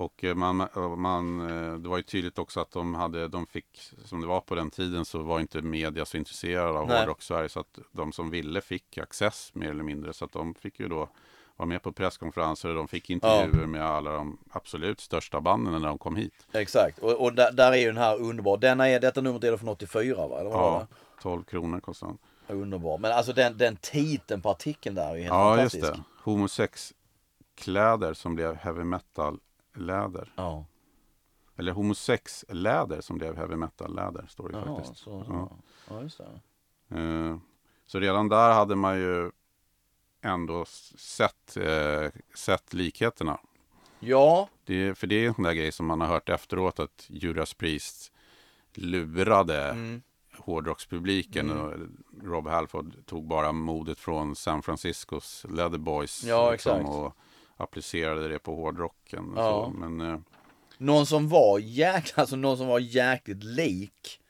Och eh, man, och man, eh, det var ju tydligt också att de hade, de fick, som det var på den tiden så var inte media så intresserade av Nej. hårdrock Sverige. Så att de som ville fick access mer eller mindre. Så att de fick ju då vara med på presskonferenser och de fick intervjuer med alla de absolut största banden när de kom hit. Exakt, och, och där, där är ju den här underbar. Denna är, detta numret är från 84 va? Eller Ja, det? 12 kronor kostade den. Underbar. Men alltså den, den titeln på artikeln där är ju helt Ja, just fantastisk. det. Homosex-kläder som blev heavy metal-läder. Ja, Eller homosex-läder som blev heavy metal-läder, står det Jaha, faktiskt. så. Ja. Ja. just det. Eh, Så redan där hade man ju ändå sett, eh, sett likheterna. Ja, Det, för det är en sån där grej som man har hört efteråt att Judas Priest lurade mm, hårdrockspubliken. Mm. Och Rob Halford tog bara modet från San Franciscos Leather Boys. Ja, liksom, exakt. Och applicerade det på hårdrocken. Ja. Så. Men eh, Någon som var jäkligt, alltså någon som var jäkligt lik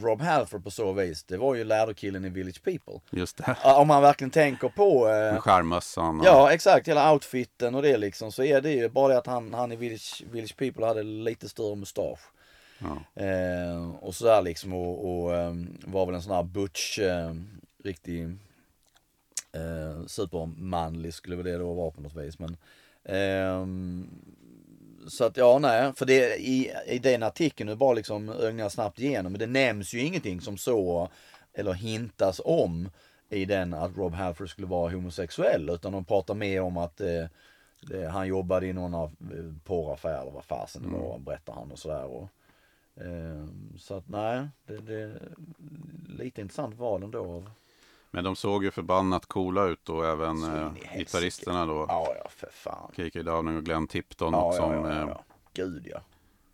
Rob Halford på så vis, det var ju läderkillen i Village People. just det. Om man verkligen tänker på... Eh, Med skärmössan. och- ja, exakt. Hela outfiten och det liksom. Så är det ju bara det att han, han i Village, Village People hade lite större mustasch. Ja. Eh, och sådär liksom och, och ehm, var väl en sån här butch, eh, riktig eh, supermanlig skulle väl det då vara på något vis. Men, ehm, så att ja, nej, för det i, i den artikeln, nu bara liksom ögnar snabbt igenom, men det nämns ju ingenting som så, eller hintas om i den att Rob Halford skulle vara homosexuell, utan de pratar mer om att eh, det, han jobbade i någon av eh, porraffär eller vad fasen det var, berättar han och sådär. Och, ehm, så att nej, det, det är lite intressant val ändå. Men de såg ju förbannat coola ut då, även eh, gitarristerna då. Ja, ja, för fan. KK Downing och Glenn Tipton Ja, som, ja, ja, eh, ja. Gud ja.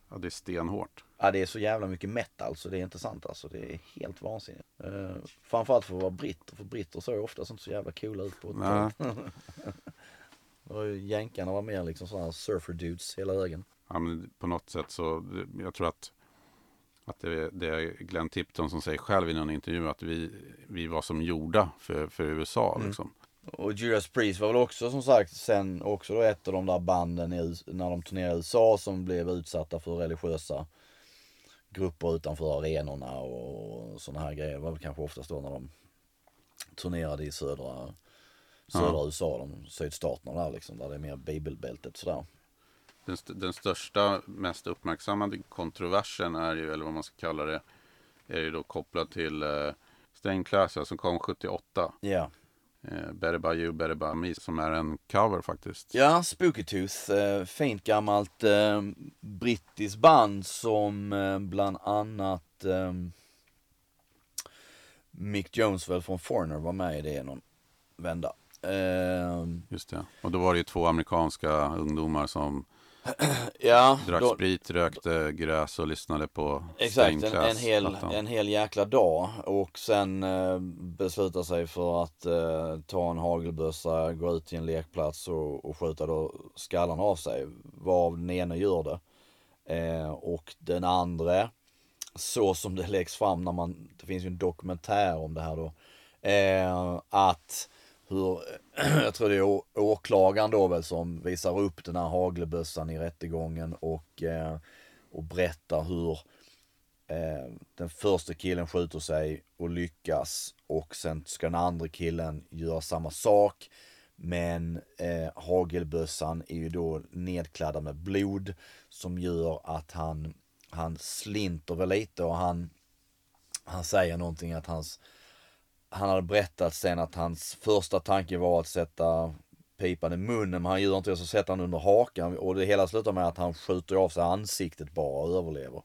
ja det är stenhårt. Ja, det är så jävla mycket metal så det är inte sant alltså. Det är helt vansinnigt. Uh, framförallt för att vara britter, för britter såg oftast inte så jävla coola ut på ett ju Jänkarna var mer liksom sådana surfer dudes hela vägen. Ja, men på något sätt så, jag tror att, att det, det är Glenn Tipton som säger själv i någon intervju att vi, vi var som gjorda för, för USA. Mm. Liksom. Och Judas Priest var väl också som sagt sen också då ett av de där banden i, när de turnerade i USA som blev utsatta för religiösa grupper utanför arenorna och sådana här grejer. Det var väl kanske oftast då när de turnerade i södra, södra Ja. USA, de sydstaterna där liksom, där det är mer bibelbältet sådär. Den, st- den största, mest uppmärksammade kontroversen är ju, eller vad man ska kalla det, är ju då kopplad till eh, Stained Class, som kom 78. Ja. Eh, Better By You, Better By Me, som är en cover faktiskt. Ja, Spooky Tooth, eh, fint gammalt eh, brittiskt band som eh, bland annat eh, Mick Jones väl från Foreigner var med i det någon vända. Eh, Just det. Och då var det ju två amerikanska ungdomar som ja, drack då, sprit, rökte gräs och lyssnade på exakt en, en, hel, en hel jäkla dag och sen eh, beslutar sig för att eh, ta en hagelbössa, gå ut till en lekplats och, och skjuta då skallarna av sig. Varav den ene gör det. Eh, och den andra, så som det läggs fram när man, det finns ju en dokumentär om det här då. Eh, att hur, jag tror det är åklagaren då väl som visar upp den här hagelbössan i rättegången och, eh, och berättar hur eh, den första killen skjuter sig och lyckas och sen ska den andra killen göra samma sak. Men eh, hagelbössan är ju då nedkladdad med blod som gör att han, han slinter väl lite och han, han säger någonting att hans, han hade berättat sen att hans första tanke var att sätta pipan i munnen men han gör inte det så sätter han under hakan och det hela slutar med att han skjuter av sig ansiktet bara och överlever.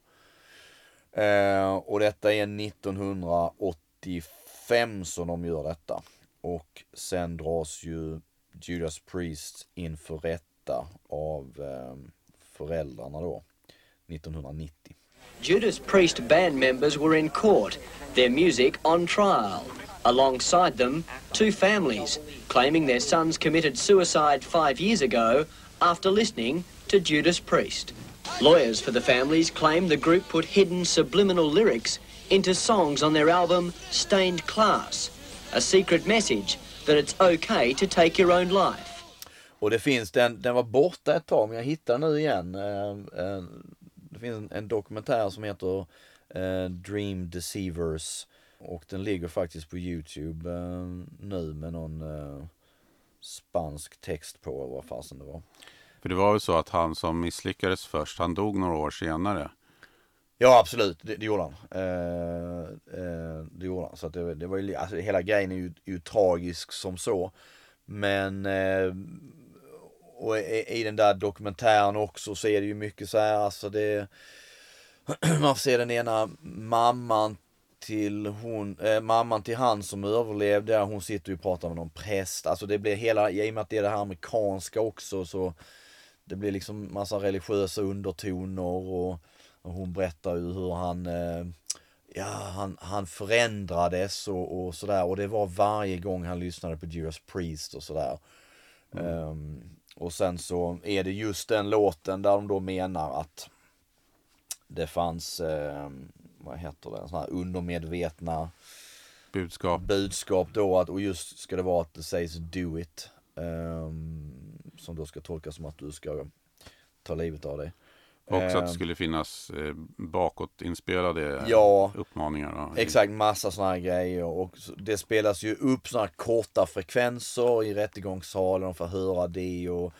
Eh, och detta är 1985 som de gör detta. Och sen dras ju Judas Priest inför rätta av eh, föräldrarna då 1990. Judas Priest band members were in court, their music on trial. Alongside them, two families claiming their sons committed suicide five years ago after listening to Judas Priest. Lawyers for the families claim the group put hidden subliminal lyrics into songs on their album Stained Class, a secret message that it's okay to take your own life. Och det finns, den, den var borta ett tag men jag hittar nu igen. Eh, eh, Det finns en, en dokumentär som heter eh, Dream Deceivers. Och den ligger faktiskt på Youtube eh, nu med någon eh, spansk text på vad fasen det var. För det var ju så att han som misslyckades först, han dog några år senare. Ja absolut, det, det gjorde han. Eh, eh, det gjorde han. Så att det, det var ju, alltså, hela grejen är ju, är ju tragisk som så. Men eh, och i, i den där dokumentären också så är det ju mycket så här, alltså det man får se den ena mamman till hon, eh, mamman till han som överlevde, hon sitter ju och pratar med någon präst. Alltså det blir hela, i och med att det är det här amerikanska också så det blir liksom massa religiösa undertoner och, och hon berättar ju hur han eh, ja, han, han förändrades och, och sådär. Och det var varje gång han lyssnade på Judas Priest och sådär. Ehm, och sen så är det just den låten där de då menar att det fanns, ehm, vad heter det, sådana här undermedvetna Budskap. budskap då att, och just ska det vara att det sägs do it. ehm, som då ska tolkas som att du ska ta livet av dig. Också att det Ehm, skulle finnas eh, bakåtinspelade Ja. uppmaningar. Då. Exakt, massa sådana här grejer. Och det spelas ju upp sådana här korta frekvenser i rättegångssalen. De får höra det och,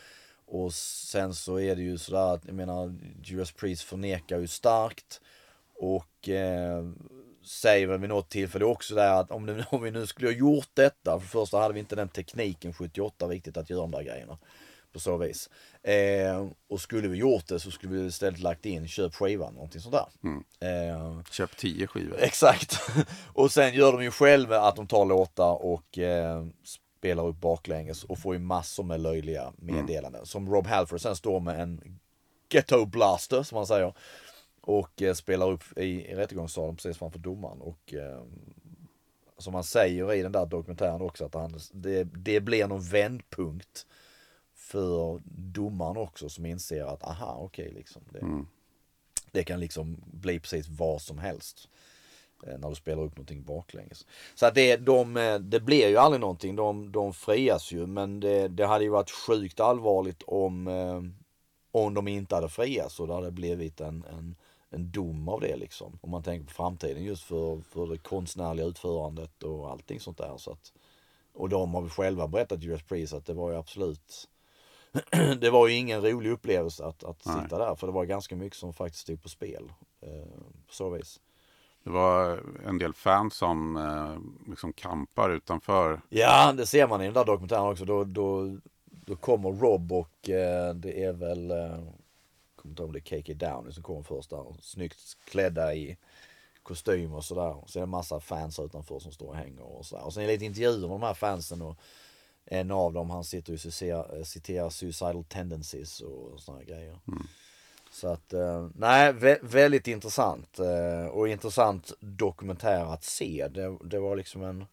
och sen så är det ju sådär att, jag menar, Judas Priest förnekar ju starkt. Och eh, säger väl vid något tillfälle också där att om, det, om vi nu skulle ha gjort detta, för första hade vi inte den tekniken 78 riktigt att göra de där grejerna. På så vis. Eh, och skulle vi gjort det så skulle vi istället lagt in köp skivan, någonting sånt där. Eh, Köp tio skivor. Exakt. Och sen gör de ju själva att de tar låtar och eh, spelar upp baklänges och får ju massor med löjliga meddelanden. Som Rob Halford sen står med en ghetto blaster som man säger. Och eh, spelar upp i, i rättegångssalen precis framför domaren. Och eh, som han säger i den där dokumentären också att han, det, det blir någon vändpunkt för domaren också som inser att aha okej liksom. Det, det kan liksom bli precis vad som helst. eh, När du spelar upp någonting baklänges. Så att det, de, eh, det blir ju aldrig någonting. De, de frias ju. Men det, det hade ju varit sjukt allvarligt om, om de inte hade friats. Och det hade blivit en, en, en dom av det liksom. Om man tänker på framtiden just för, för det konstnärliga utförandet och allting sånt där. Så att, och de har vi själva berättat Judas Priest att det var ju absolut det var ju ingen rolig upplevelse att, att Nej. sitta där för det var ganska mycket som faktiskt stod på spel. Eh, på så vis. Det var en del fans som eh, liksom kampar utanför. Ja, det ser man i den där dokumentären också. Då, då, då kommer Rob och eh, det är väl, eh, inte om det är KK Downey som kommer först där. Snyggt klädda i kostym och sådär. Och så är det en massa fans utanför som står och hänger och sådär. Och sen är det lite intervjuer med de här fansen och en av dem han sitter och citerar, citerar suicidal tendencies och sådana grejer. Så att, eh, nej, vä- väldigt intressant. Eh, och intressant dokumentär att se. Det, det var liksom en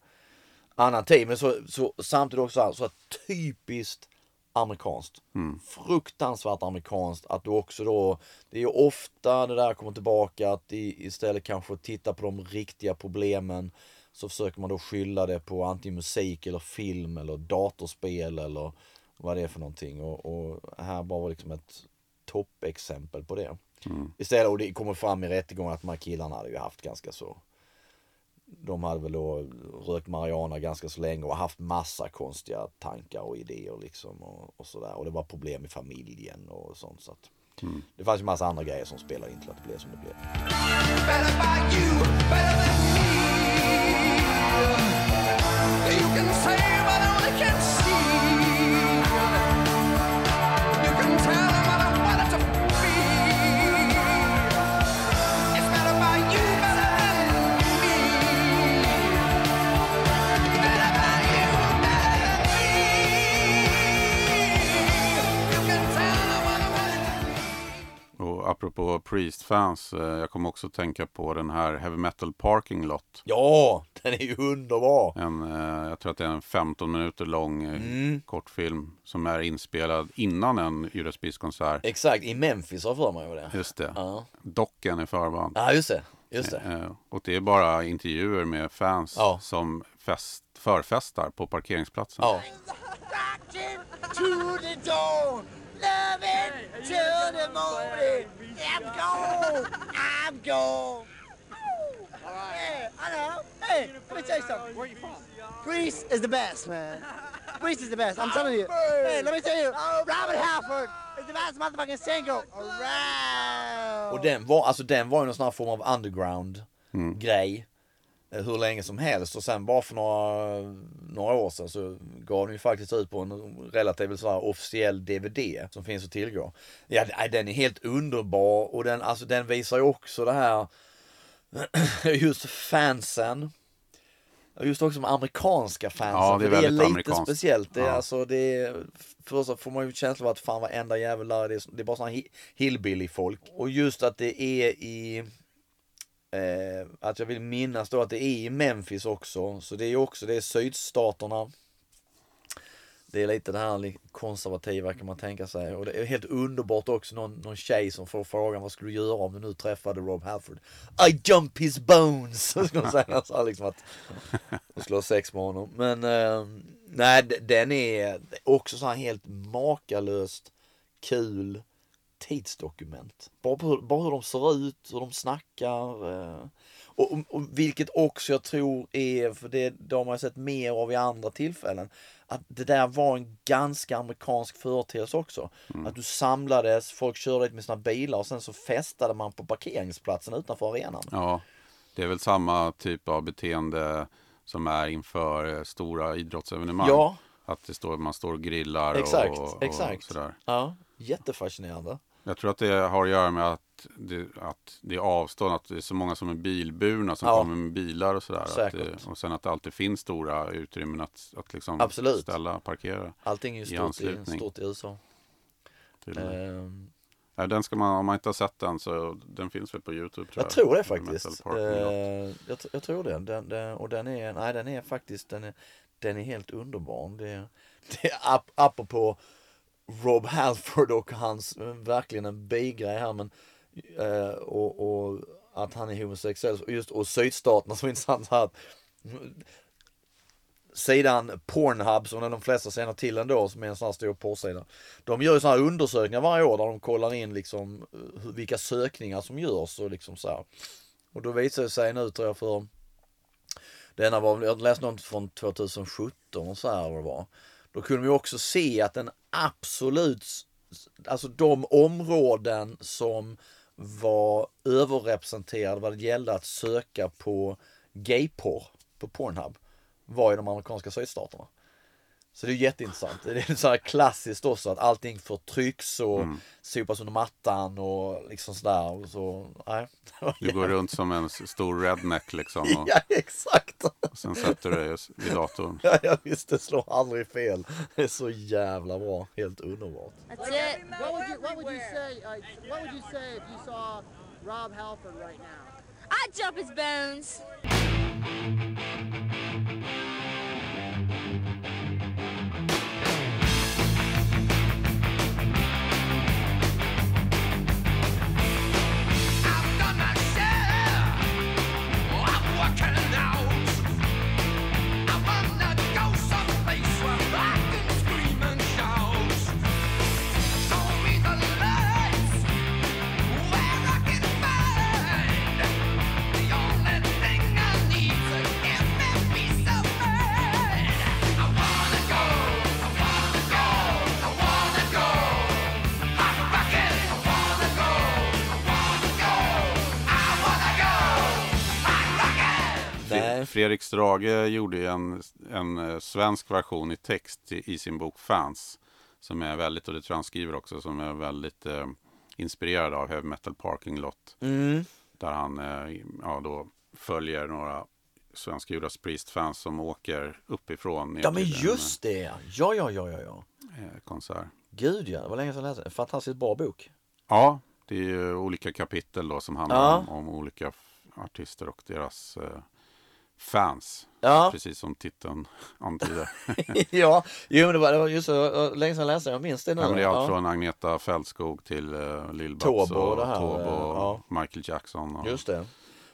annan tid. Men så, så, samtidigt också så, här, så här typiskt amerikanskt. Fruktansvärt amerikanskt att du också då, det är ju ofta det där kommer tillbaka att i, istället kanske titta på de riktiga problemen så försöker man då skylla det på antingen musik eller film eller datorspel eller vad det är för någonting. Och, och här bara var liksom ett toppexempel på det. Istället, och det kommer fram i rättegången att de här killarna hade ju haft ganska så de hade väl då rökt marijuana ganska så länge och haft massa konstiga tankar och idéer liksom och, och sådär. Och det var problem i familjen och sånt så att det fanns ju massa andra grejer som spelade in till att det blev som det blev. Better apropå Priest-fans, eh, jag kommer också tänka på den här Heavy Metal Parking Lot. Ja, den är ju underbar! En, eh, jag tror att det är en 15 minuter lång eh, kortfilm som är inspelad innan en Judas Priest-konsert. Exakt, i Memphis har jag för mig det. Just det. Ja. Docken är förband. Ja, just det. Just det. Eh, Och det är bara intervjuer med fans Ja. som fest, förfestar på parkeringsplatsen. Ja. Rockin' to the till the morning. I'm gone, I'm gone. Yeah, I know. Hey, let me tell you something. Where are you from? Greece is the best, man. Greece is the best. I'm telling you. Hey, let me tell you. Robert Halford is the best motherfucking single around. Och den var, alltså den var ju någon sån här form av underground mm. grej. Eh, Hur länge som helst och sen bara för några, några år sedan så gav den ju faktiskt ut på en relativt så här officiell DVD som finns att tillgå. Ja, den är helt underbar och den, alltså, den visar ju också det här just fansen. Just också de amerikanska fansen. Ja, det är det är lite speciellt. Det är Ja. alltså, det är, först så får man ju känslan av att fan varenda jävel där, det är, det är bara såna hi- hillbilly-folk. Och just att det är i, Eh, att jag vill minnas då att det är i Memphis också. Så det är ju också, det är sydstaterna. Det är lite det här konservativa kan man tänka sig. Och det är helt underbart också någon, någon tjej som får frågan vad skulle du göra om du nu träffade Rob Halford? I jump his bones! Så skulle hon säga så liksom att hon skulle ha sex med honom. Men eh, nej, den är också så här helt makalöst kul tidsdokument. Bara, på hur, bara hur de ser ut, hur de snackar. Eh, och, och, och vilket också jag tror är, för det, det har man sett mer av i andra tillfällen, att det där var en ganska amerikansk företeelse också. Att du samlades, folk körde dit med sina bilar och sen så festade man på parkeringsplatsen utanför arenan. Ja, det är väl samma typ av beteende som är inför eh, stora idrottsevenemang. Ja. Att det står, man står och grillar Exakt, och, och exakt. sådär. Ja, jättefascinerande. Jag tror att det har att göra med att det, att det är avstånd, att det är så många som är bilburna som Ja. kommer med bilar och sådär. Det, och sen att det alltid finns stora utrymmen att, att liksom Absolut. ställa, parkera. Allting är ju I stort i, anslutning. stort i USA. Ehm, Ja, den ska man, om man inte har sett den så den finns väl på Youtube tror jag. Jag tror det faktiskt. Parking Lot. Eh, jag, jag tror det. Den, den, och den är, nej den är faktiskt, den är, den är helt underbar. Det, det är ap, apropå Rob Halford och hans, verkligen en bigrej här men, eh, och, och att han är homosexuell. Och Just, och sydstaterna som är intressant här. Sidan Pornhub som de flesta känner till ändå som är en sån här stor porrsida. De gör ju såna här undersökningar varje år där de kollar in liksom eh, vilka sökningar som görs och liksom så här. Och då visar det sig nu tror jag för denna var, jag läste något från 2017 och så här vad det var. Då kunde vi också se att den absolut, alltså de områden som var överrepresenterade vad det gällde att söka på gayporr på Pornhub var i de amerikanska sydstaterna. Så det är jätteintressant. Det är så här klassiskt också att allting förtrycks och sopas under mattan och liksom sådär. Och så, nej. Du går runt som en stor redneck liksom. Och Ja, exakt. sen sätter du dig vid datorn. Ja, ja, visst, det slår aldrig fel. Det är så jävla bra. Helt underbart. That's it. What would you What would you say? Uh, what would you say if you saw Rob Halford right now? I'd jump his bones. Fredrik Strage gjorde ju en, en eh, svensk version i text i, i sin bok Fans. Som är väldigt, och det tror jag han skriver också, som är väldigt eh, inspirerad av Heavy Metal Parking Lot. Mm. Där han eh, ja, då följer några svenska Judas Priest-fans som åker uppifrån Ja men en, just det. Ja, ja, ja, ja, ja. eh, konsert. Gud ja, det var länge sedan jag läste. En fantastiskt bra bok. Ja, det är ju olika kapitel då som handlar Ja. om, om olika artister och deras eh, fans. Ja. Precis som titeln antyder. ja, jo men det var, det var just så, länge sedan jag läste. Jag minns det nu. Ja, men det är allt Ja. från Agneta Fältskog till uh, Lill-Babs Taube och och här, eh, och ja. Michael Jackson. Och, Just det.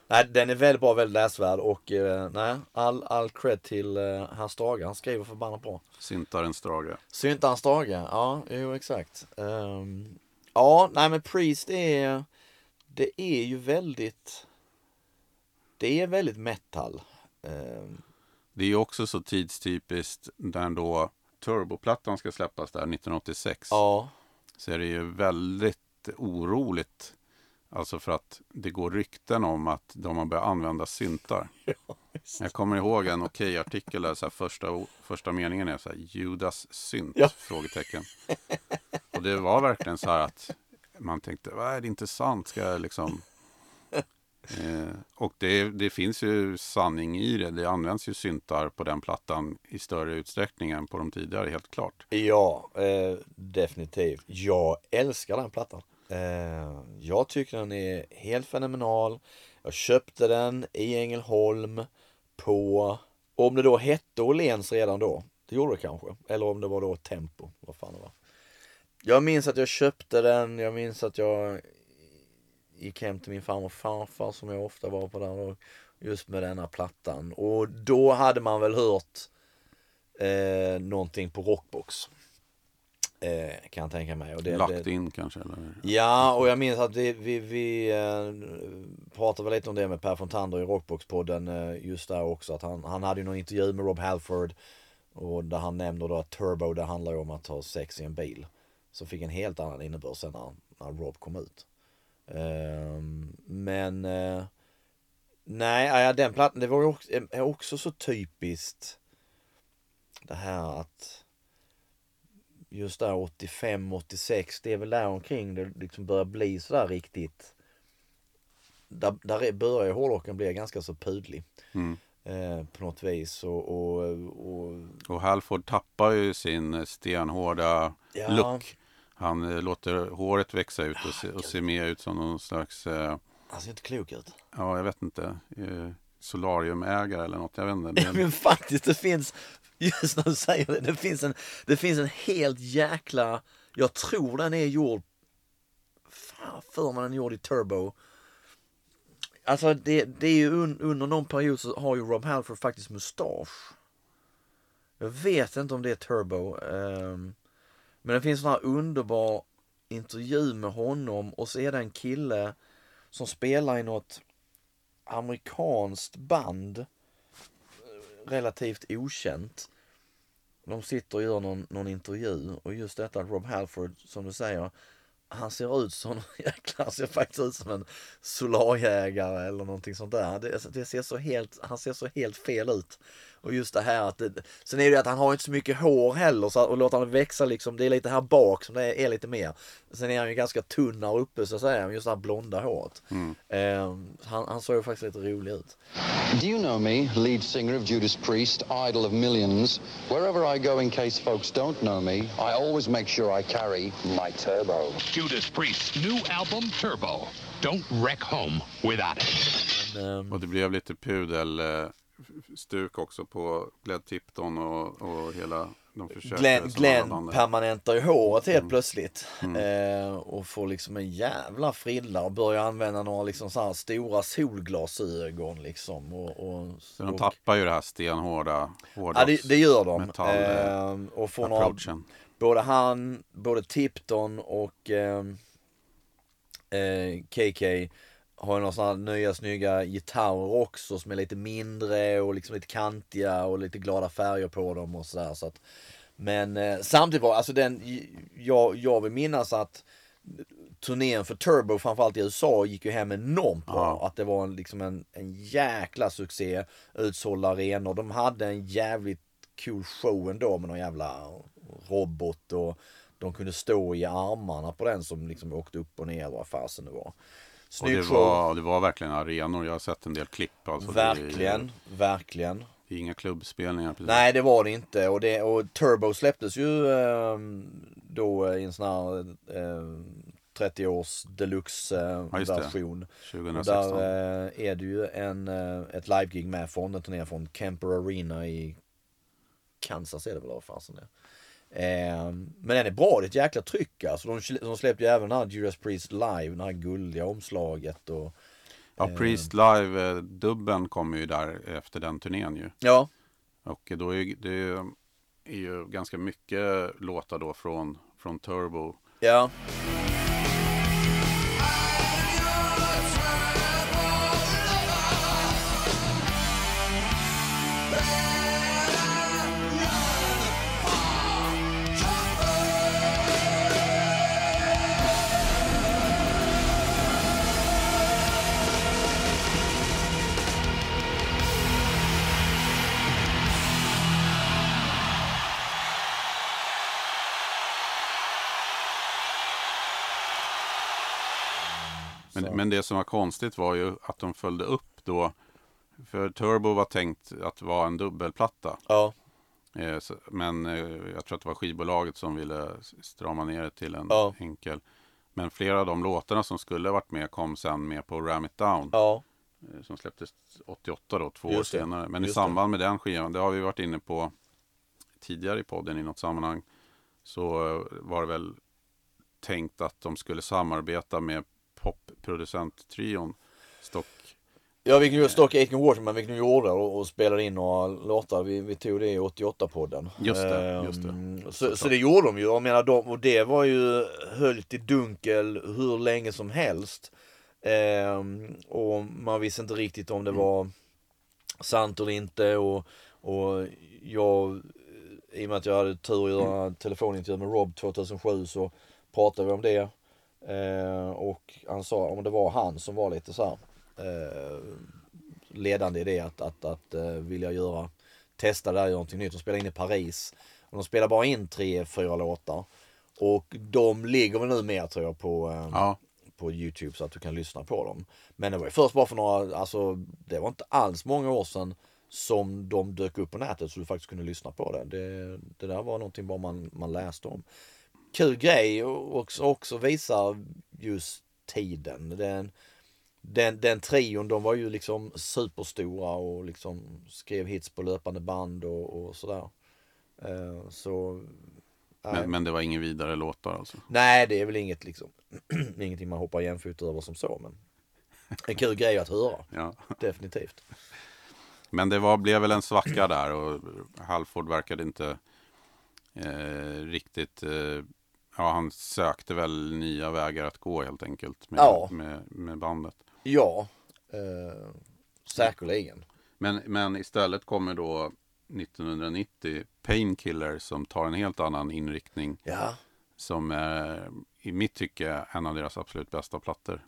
Nej, den är väldigt bra, väldigt läsvärd och eh, nej, all, all cred till eh, herr Strage. Han skriver förbannat bra. Syntaren Strage. Syntaren Strage, ja, jo exakt. Ehm, ja, nej men Priest är, det är ju väldigt, det är väldigt metal. Ehm, Det är också så tidstypiskt när då Turboplattan ska släppas där 1986. ja, Så är det ju väldigt oroligt. Alltså för att det går rykten om att de har börjat använda syntar. Jag kommer ihåg en Okej-artikel där så första, första meningen är så här Judas synt? Ja. Frågetecken. Och det var verkligen så här att man tänkte, vad är det inte sant? Ska jag liksom... Eh, och det, det finns ju sanning i det. Det används ju syntar på den plattan i större utsträckning än på de tidigare, helt klart. ja eh, definitivt. Jag älskar den plattan. Eh, jag tycker den är helt fenomenal. Jag köpte den i Ängelholm på, om det då hette Åhléns redan då. Det gjorde det kanske. Eller om det var då Tempo. Vad fan det var. Jag minns att jag köpte den. Jag minns att jag gick hem till min farmor och farfar som jag ofta var på där. Och just med denna plattan. Och då hade man väl hört eh, någonting på Rockbox. Eh, kan jag tänka mig. Och det, Lagt det, in kanske? Eller? Ja, och jag minns att vi, vi, vi eh, pratade väl lite om det med Per Fontander i Rockbox-podden eh, just där också. Att han, han hade ju någon intervju med Rob Halford och där han nämner då att Turbo det handlar ju om att ha sex i en bil. Så fick en helt annan innebörd sen när, när Rob kom ut. Ehm, men eh, nej, ja, den plattan det var ju också, är också så typiskt det här att just där 85, 86, det är väl där omkring det liksom börjar bli sådär riktigt. Där, där är- börjar ju hårdrocken bli ganska så pudlig. Mm. Eh, på något vis och, och, och Och Halford tappar ju sin eh, stenhårda Ja. look. Han eh, låter håret växa ut och se, och se mer ut som någon slags, eh, han ser inte klok ut. ja jag vet inte, eh, solariumägare eller något. Jag vet inte. Det är en- Men faktiskt det finns, just när du säger det, det finns en, det finns en helt jäkla, jag tror den är gjord, fan för man den är gjord i turbo. Alltså det, det är ju un, under någon period så har ju Rob Halford faktiskt mustasch. Jag vet inte om det är turbo. ehm, men det finns en sån här underbar intervju med honom och så är det en kille som spelar i något amerikanskt band eh, relativt okänt. De sitter och gör någon, någon intervju och just detta att Rob Halford, som du säger, han ser ut som, jäklar, han ser faktiskt ut som en solarjägare eller någonting sånt där. Det, det ser så helt, han ser så helt fel ut. Och just det här att det, sen är det ju att han har inte så mycket hår heller så att, och låter han växa liksom, det är lite här bak som det är, är lite mer. Sen är han ju ganska tunn där uppe så att säga, just det här blonda håret. Eh, han, han såg ju faktiskt lite rolig ut. Do you know me, lead singer of Judas Priest, idol of millions? Wherever I go, in case folks don't know me, I always make sure I carry my turbo. Judas Priest's new album, Turbo. Don't wreck home without it. Men, Och det blev lite pudelsstuk också på Glenn Tipton och, och hela de försökte Glenn, Glenn permanentar ju håret Mm. helt plötsligt. Eh, och får liksom en jävla frilla och börjar använda några liksom så här stora solglasögon liksom. Och, och, Så de tappar ju det här stenhårda ja, det, det gör de. metall, eh, Eh, och får några, både han, både Tipton och eh, eh, KK har ju några sådana nya snygga gitarrer också som är lite mindre och liksom lite kantiga och lite glada färger på dem och sådär. Så att, men eh, samtidigt var alltså den, jag, jag vill minnas att turnén för Turbo framförallt i USA gick ju hem enormt bra. Ja. Att det var en, liksom en, en jäkla succé. Utsålda arenor. De hade en jävligt cool show ändå med någon jävla robot och de kunde stå i armarna på den som liksom åkte upp och ner vad fasen det var. Och Snygg det show. var, det var verkligen arenor. Jag har sett en del klipp. Alltså det är- verkligen, verkli Det är inga klubbspelningar. Precis. Nej det var det inte och, det, och Turbo släpptes ju ehm, då i en sån här ehm, 30 års deluxe eh, Ja, det. version. Och 2016. där eh, är det ju en, eh, ett livegig med från en turné från Kemper Arena i Kansas är det väl vad fasen det är. Eh, men den är bra, det är ett jäkla tryck alltså. De, de släppte ju även den här Judas Priest live, det här guldiga omslaget och Ja, Priest Live-dubben kom ju där efter den turnén ju. ja, Och då är det är ju ganska mycket låtar då från, från Turbo. ja. Men, det som var konstigt var ju att de följde upp då. För Turbo var tänkt att vara en dubbelplatta. Ja, Eh, så- Men eh, jag tror att det var skivbolaget som ville strama ner det till en Ja. enkel. Men flera av de låtarna som skulle varit med kom sen med på Ram It Down. ja. eh, som släpptes 88 då, två år Just det, senare. Men i just det. samband med den skivan, det har vi varit inne på tidigare i podden i något sammanhang, så var det väl tänkt att de skulle samarbeta med popproducent-trion Stock. Ja, vi kunde ju Stock Aitken Waterman, vi kunde gjorde och, och spelade in några låtar. Vi, vi tog det i 88-podden. Just det, just det. Ehm, Så, så det gjorde de ju. Jag menar, de, och det var ju höljt i dunkel hur länge som helst. Ehm, och man visste inte riktigt om det Mm. var sant eller inte. Och, och jag, i och med att jag hade tur att göra Mm. telefonintervju med Rob 2007 så pratade vi om det. Ehm, och han sa om det var han som var lite så här eh, ledande i det att, att, att eh, vilja göra, testa där, göra någonting nytt. De spelar in i Paris. Och de spelar bara in tre, fyra låtar. Och de ligger väl nu mer tror jag på, eh, Ja, på Youtube så att du kan lyssna på dem. Men det var ju först bara för några, alltså det var inte alls många år sedan som de dök upp på nätet så du faktiskt kunde lyssna på det. Det, det där var någonting bara man, man läste om. Kul grej och också, också visar just tiden. Den, den, den trion de var ju liksom superstora och liksom skrev hits på löpande band och, och sådär. Eh, så nej. men, men det var ingen vidare låtar alltså. Nej, det är väl inget liksom, ingenting man hoppar jämfot över som så, men en kul grej att höra, Ja. definitivt. Men det var, blev väl en svacka där och Halford verkade inte eh, riktigt... Eh, ja, han sökte väl nya vägar att gå helt enkelt med, Ja. med, med bandet. Ja, eh, säkerligen. Men, men istället kommer då 1990 Painkiller som tar en helt annan inriktning Ja, som är i mitt tycke en av deras absolut bästa plattor.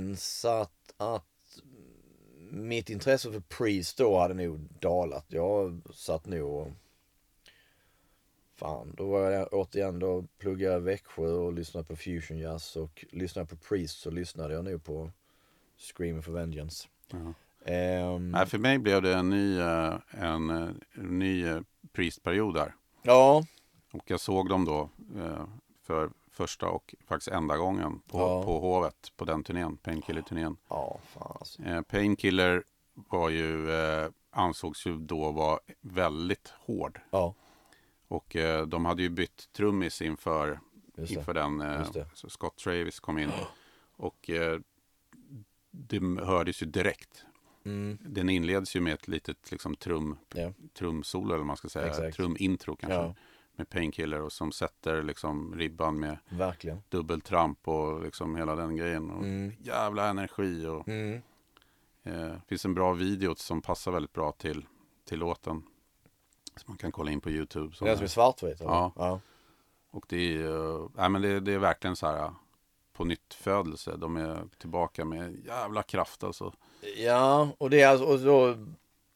Minns att, att mitt intresse för Priest då hade nog dalat. Jag satt nog och Fan, då var jag återigen, då pluggade jag i Växjö och lyssnade på fusion jazz och lyssnade på Priest så lyssnade jag nog på Screaming for Vengeance. Ja. Ehm, Nej, för mig blev det en ny, eh, en, eh, en ny eh, Priest-period där. ja, Och jag såg dem då eh, för första och faktiskt enda gången på, Ja. på Hovet på den turnén, Painkiller-turnén. ja, fan alltså. Eh, Painkiller var ju, eh, ansågs ju då vara väldigt hård. Ja, Och eh, de hade ju bytt trummis inför, inför den. Eh, så Scott Travis kom in. Och eh, det hördes ju direkt. Mm, Den inleds ju med ett litet liksom, trum, Ja. trumsolo eller vad man ska säga. Exakt. Trumintro kanske. Med Painkiller och som sätter liksom, ribban med verkligen. dubbeltramp och liksom hela den grejen. Och Mm. Jävla energi och Mm. eh, finns en bra video som passar väldigt bra till, till låten. Som man kan kolla in på Youtube. Som Den som är svartvit? Ja. ja. Och det är, nej, men det, det är verkligen så här uh, på nytt födelse. De är tillbaka med jävla kraft alltså. Ja, och det är alltså, och då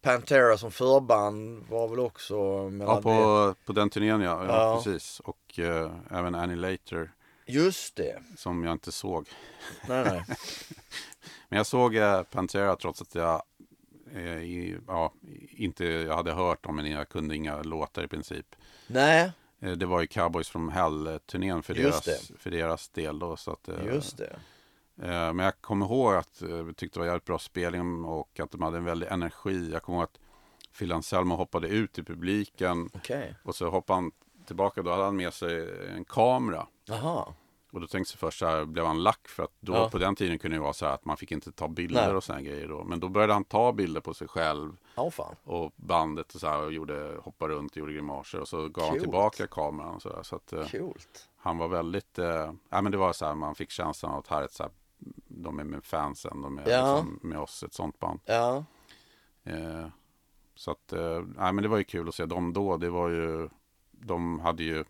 Pantera som förband var väl också mellan Ja, på, på den turnén ja. ja, Ja. precis. Och eh, även Annihilator det. Just det. som jag inte såg. Nej, nej. Men jag såg eh, Pantera trots att jag eh, i, ja, inte jag hade hört dem, men jag kunde inga låtar i princip. nej, Eh, det var ju Cowboys from Hell-turnén för Just deras, för deras del då. Så att, eh, just det. Eh, Men jag kommer ihåg att eh, jag tyckte det var jävligt bra spelning och att de hade en väldig energi. Jag kommer ihåg att Phil Anselmo hoppade ut i publiken Okej. och så hoppade han tillbaka. Då hade han med sig en kamera. Jaha. Och då tänkte jag först så här, blev han lack? För att då Ja. på den tiden kunde det vara så här att man fick inte ta bilder Nej. och sådana grejer då. Men då började han ta bilder på sig själv fan. och bandet och så här och gjorde, hoppade runt och gjorde grimaser. Och så gav han Coolt. tillbaka kameran och så där. Så att eh, han var väldigt, eh, ja men det var så här, man fick känslan av att här är ett så här, de är med fansen, de är Ja. liksom med oss, ett sånt band. Ja. Eh, så att, eh, nej men det var ju kul att se dem då. Det var ju, de hade ju,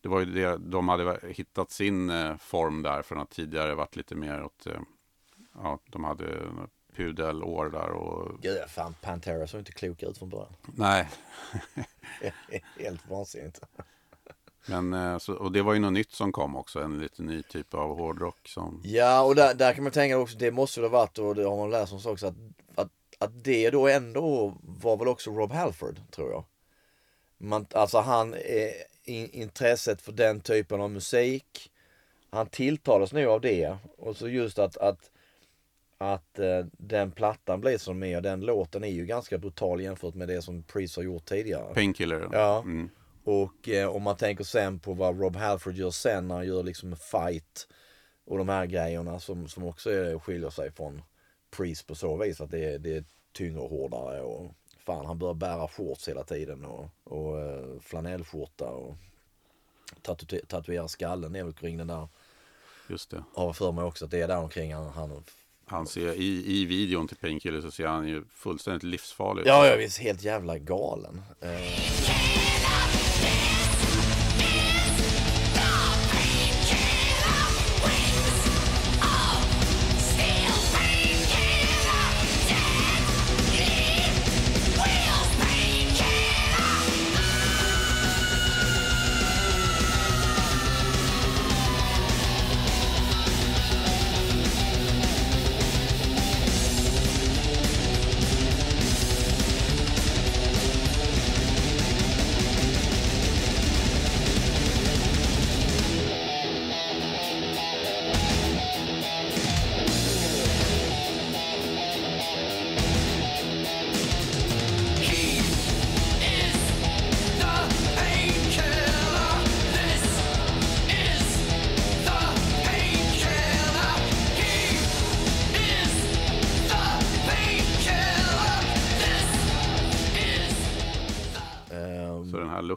det var ju det, de hade hittat sin eh, form där från att tidigare varit lite mer åt, eh, ja, de hade pudelår där och, Gud, fan Pantera såg inte klok ut från början. nej, Helt vansinnigt. Men eh, så, och det var ju något nytt som kom också, en lite ny typ av hårdrock som, Ja, och där, där kan man tänka också, det måste det ha varit och det har man läst om också, att, att, att det då ändå var väl också Rob Halford, tror jag. Man, alltså han, eh, in, intresset för den typen av musik, han tilltalas nu av det. Och så just att, att, att eh, den plattan blir som den är, och den låten är ju ganska brutal jämfört med det som Priest har gjort tidigare. Painkiller. Ja. Mm. Och eh, om man tänker sen på vad Rob Halford gör sen när han gör liksom en fight och de här grejerna som, som också är, skiljer sig från Priest på så vis att det är, det är tyngre och hårdare och fan han börjar bära shorts hela tiden och, och eh, flanellskjorta och tatu- tatuera skallen är väl kring den där, Just det. har för mig också att det är där omkring han, han Han ser, i, I videon till Painkiller så ser han ju fullständigt livsfarlig ut. Ja, jag är helt jävla galen. Eh, ehm,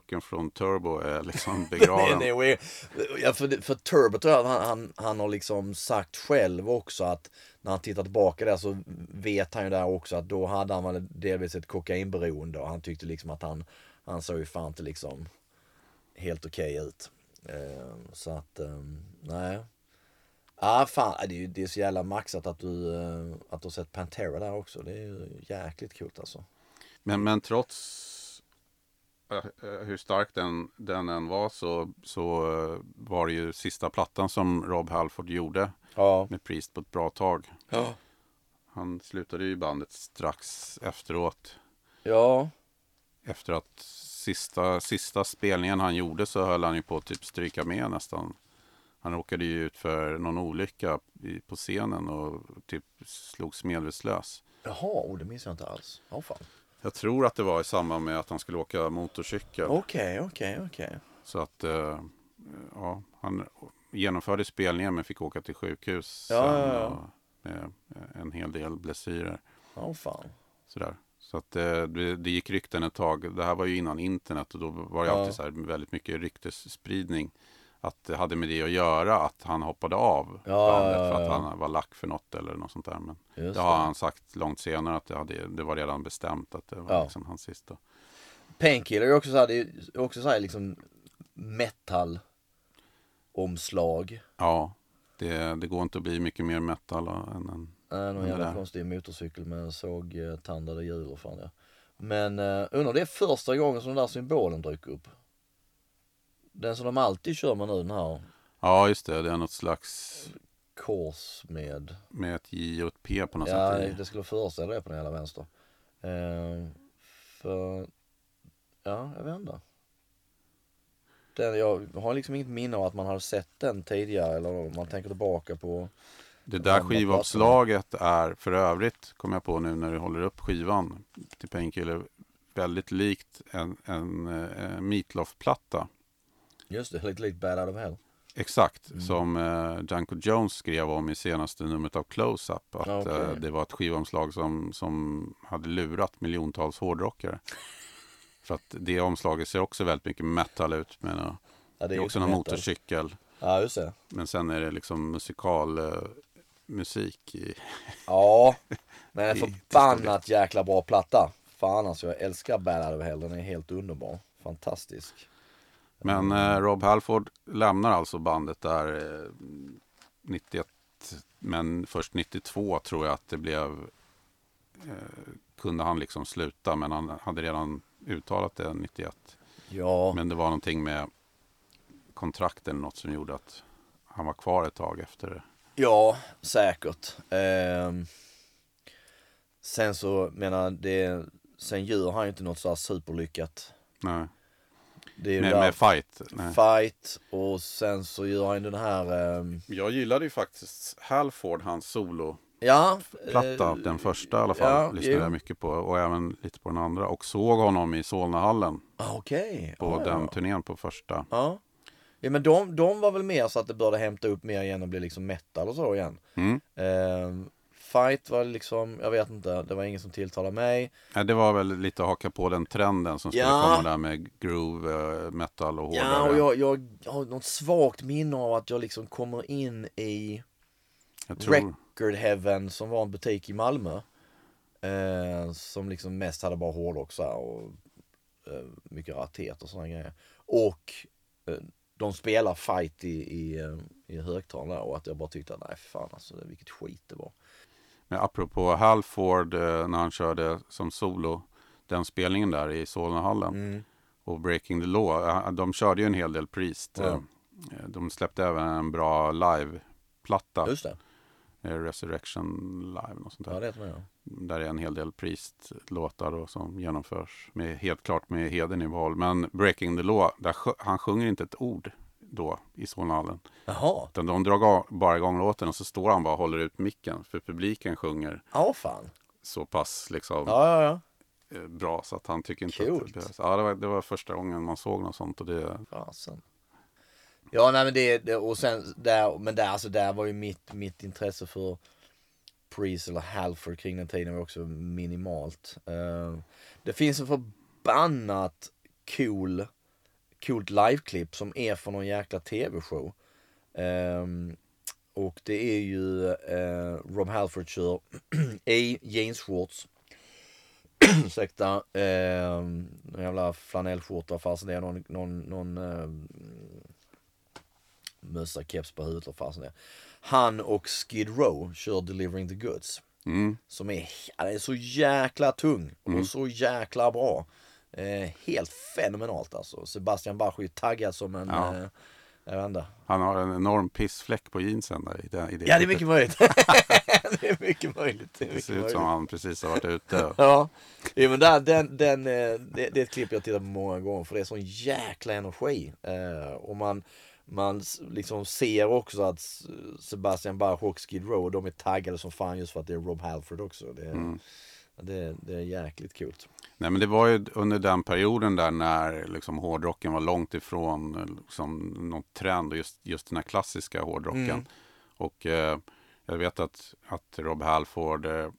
Den looken från Turbo är liksom begraven. nej, och- ja, för, för Turbo tror jag han, han, han har liksom sagt själv också att när han tittar tillbaka där så vet han ju där också att då hade han väl delvis ett kokainberoende och han tyckte liksom att han, han såg ju fan inte liksom helt okej ut. Eh, så att, eh, nej. Ja, fan, det är ju det är så jävla maxat att du, eh, att du har sett Pantera där också. Det är ju jäkligt coolt alltså. Men, men trots hur stark den, den än var så, så eh, var det ju sista plattan som Rob Halford gjorde Ja. med Priest på ett bra tag. Ja. Han slutade ju bandet strax efteråt. Ja. Efter att sista, sista spelningen han gjorde så höll han ju på att typ stryka med nästan. Han råkade ju ut för någon olycka i, på scenen och typ slogs medvetslös. Jaha, oh, det minns jag inte alls. Ja, fan. Jag tror att det var i samband med att han skulle åka motorcykel. Okej, okej, okej. Så att eh, ja, han genomförde spelningen men fick åka till sjukhus Ja, sen. ja, ja. Med en hel del blessyrer. Ja, fan. Sådär. Så att eh, det, det gick rykten ett tag. Det här var ju innan internet och då var det alltid så här väldigt mycket ryktesspridning. Att det hade med det att göra att han hoppade av Ja, bandet ja, för att han var lack för något eller något sånt där. Men Just det har han sagt långt senare att det, hade, det var redan bestämt att det var liksom hans sista. Painkiller är också så här, det är också så här liksom metal omslag. Ja, det, det går inte att bli mycket mer metal än en Äh, någon jävla konstig motorcykel med sågtandade hjul och fan ja. Men uh, undrar det är första gången som den där symbolen dyker upp. Den som de alltid kör med nu, den här Ja, just det. Det är något slags kors med, med ett J och ett P på något ja sätt. i. det skulle föreställa det på den hela vänster. Eh, för, ja jag vet inte. Den, jag har liksom inget minne av att man hade sett den tidigare eller om man tänker tillbaka på Det där andra skivomslaget är för övrigt, kommer jag på nu när du håller upp skivan till Painkiller, väldigt likt en, en, eh, Meatloaf-platta. Just det, lite likt Bad Out of Hell. Exakt, Mm. som eh, Janko Jones skrev om i senaste numret av Close-Up. Att okej. eh, det var ett skivomslag som, som hade lurat miljontals hårdrockare. För att det omslaget ser också väldigt mycket metal ut. Men, eh, Ja, det är också någon metal. motorcykel. Ja, just det. Men sen är det liksom musikal eh, musik i... Ja, men en förbannat jäkla bra platta. Fan alltså, jag älskar Bad Out of Hell. Den är helt underbar. Fantastisk. Men eh, Rob Halford lämnar alltså bandet där eh, 91. Men först 92 tror jag att det blev... Eh, kunde han liksom sluta men han hade redan uttalat det 91. Ja, Men det var någonting med kontrakten något som gjorde att han var kvar ett tag efter det. ja säkert. Ehm, sen så, menar det, sen gör han ju inte något så här superlyckat. Nej. Det är Med, med fight. Nej. fight och sen så gör han den här, ehm, Jag gillade ju faktiskt Halford, hans solo ja. platta, eh, den första i alla fall, ja, lyssnade jag mycket på och även lite på den andra och såg honom i Solnahallen ah, Okej. på Ja, den ja. turnén på första. Ja. ja men de, de var väl mer så att det började hämta upp mer igen och bli liksom metal och så igen. Mm. Ehm, fight var liksom, jag vet inte, det var ingen som tilltalade mig. Ja, det var väl lite att haka på den trenden som skulle Ja. komma där med groove, eh, metal och hårdare. Ja, och jag, jag har något svagt minne av att jag liksom kommer in i tror, Record Heaven som var en butik i Malmö. Eh, som liksom mest hade bara hårdrock så här och eh, mycket ratet och sådana grejer. Och eh, de spelar fight i, i, eh, i högtalare och att jag bara tyckte att nej fan alltså vilket skit det var. Men apropå Halford eh, när han körde som solo, den spelningen där i Solnahallen Mm. och Breaking the Law, eh, de körde ju en hel del Priest. Ja. Eh, De släppte även en bra live-platta, Just det, Resurrection Live, och sånt där. ja det heter det ja. Där är en hel del Priest-låtar som genomförs med, helt klart med hedern i behåll. Men Breaking the Law, där han sjunger inte ett ord då i Solnahallen. Jaha, Utan de drar bara igång låten och så står han bara och håller ut micken. För publiken sjunger ja fan. så pass liksom Ja, ja, ja. eh, bra så att han tycker inte Coolt. att det behövs. Ja, det var, det var första gången man såg något sånt och det, Fasen. Ja, nej men det, det och sen där, men där, alltså där var ju mitt, mitt intresse för Priest eller Halford kring den tiden var också minimalt. Eh, det finns en förbannat cool, coolt liveklipp som är från någon jäkla tv-show. Ehm, och det är ju eh, Rob Halford kör i jeansshorts. Ursäkta. Eh, en jävla flanellskjorta fast det är någon, någon, någon eh, mössa, keps på huvudet och fasen det. Han och Skid Row kör Delivering the Goods. mm, Som är, den är så jäkla tung och så jäkla bra. Eh, helt fenomenalt alltså. Sebastian Bach är ju taggad som en, Ja. eh, jag vet inte. han har en enorm pissfläck på jeansen där i det, i det Ja det är mycket möjligt. det är mycket möjligt. Det, Det ser ut som han precis har varit ute. Ja, ja men där, den, den, eh, det, det är ett klipp jag tittat på många gånger för det är sån jäkla energi. Eh, och man, man liksom ser också att Sebastian Bach och Skid Row, de är taggade som fan just för att det är Rob Halford också. Det, Mm. det, det är jäkligt coolt. Nej men det var ju under den perioden där när liksom hårdrocken var långt ifrån eh, liksom, någon trend och just, just den här klassiska hårdrocken. Mm. Och eh, jag vet att, att Rob Halford, eh,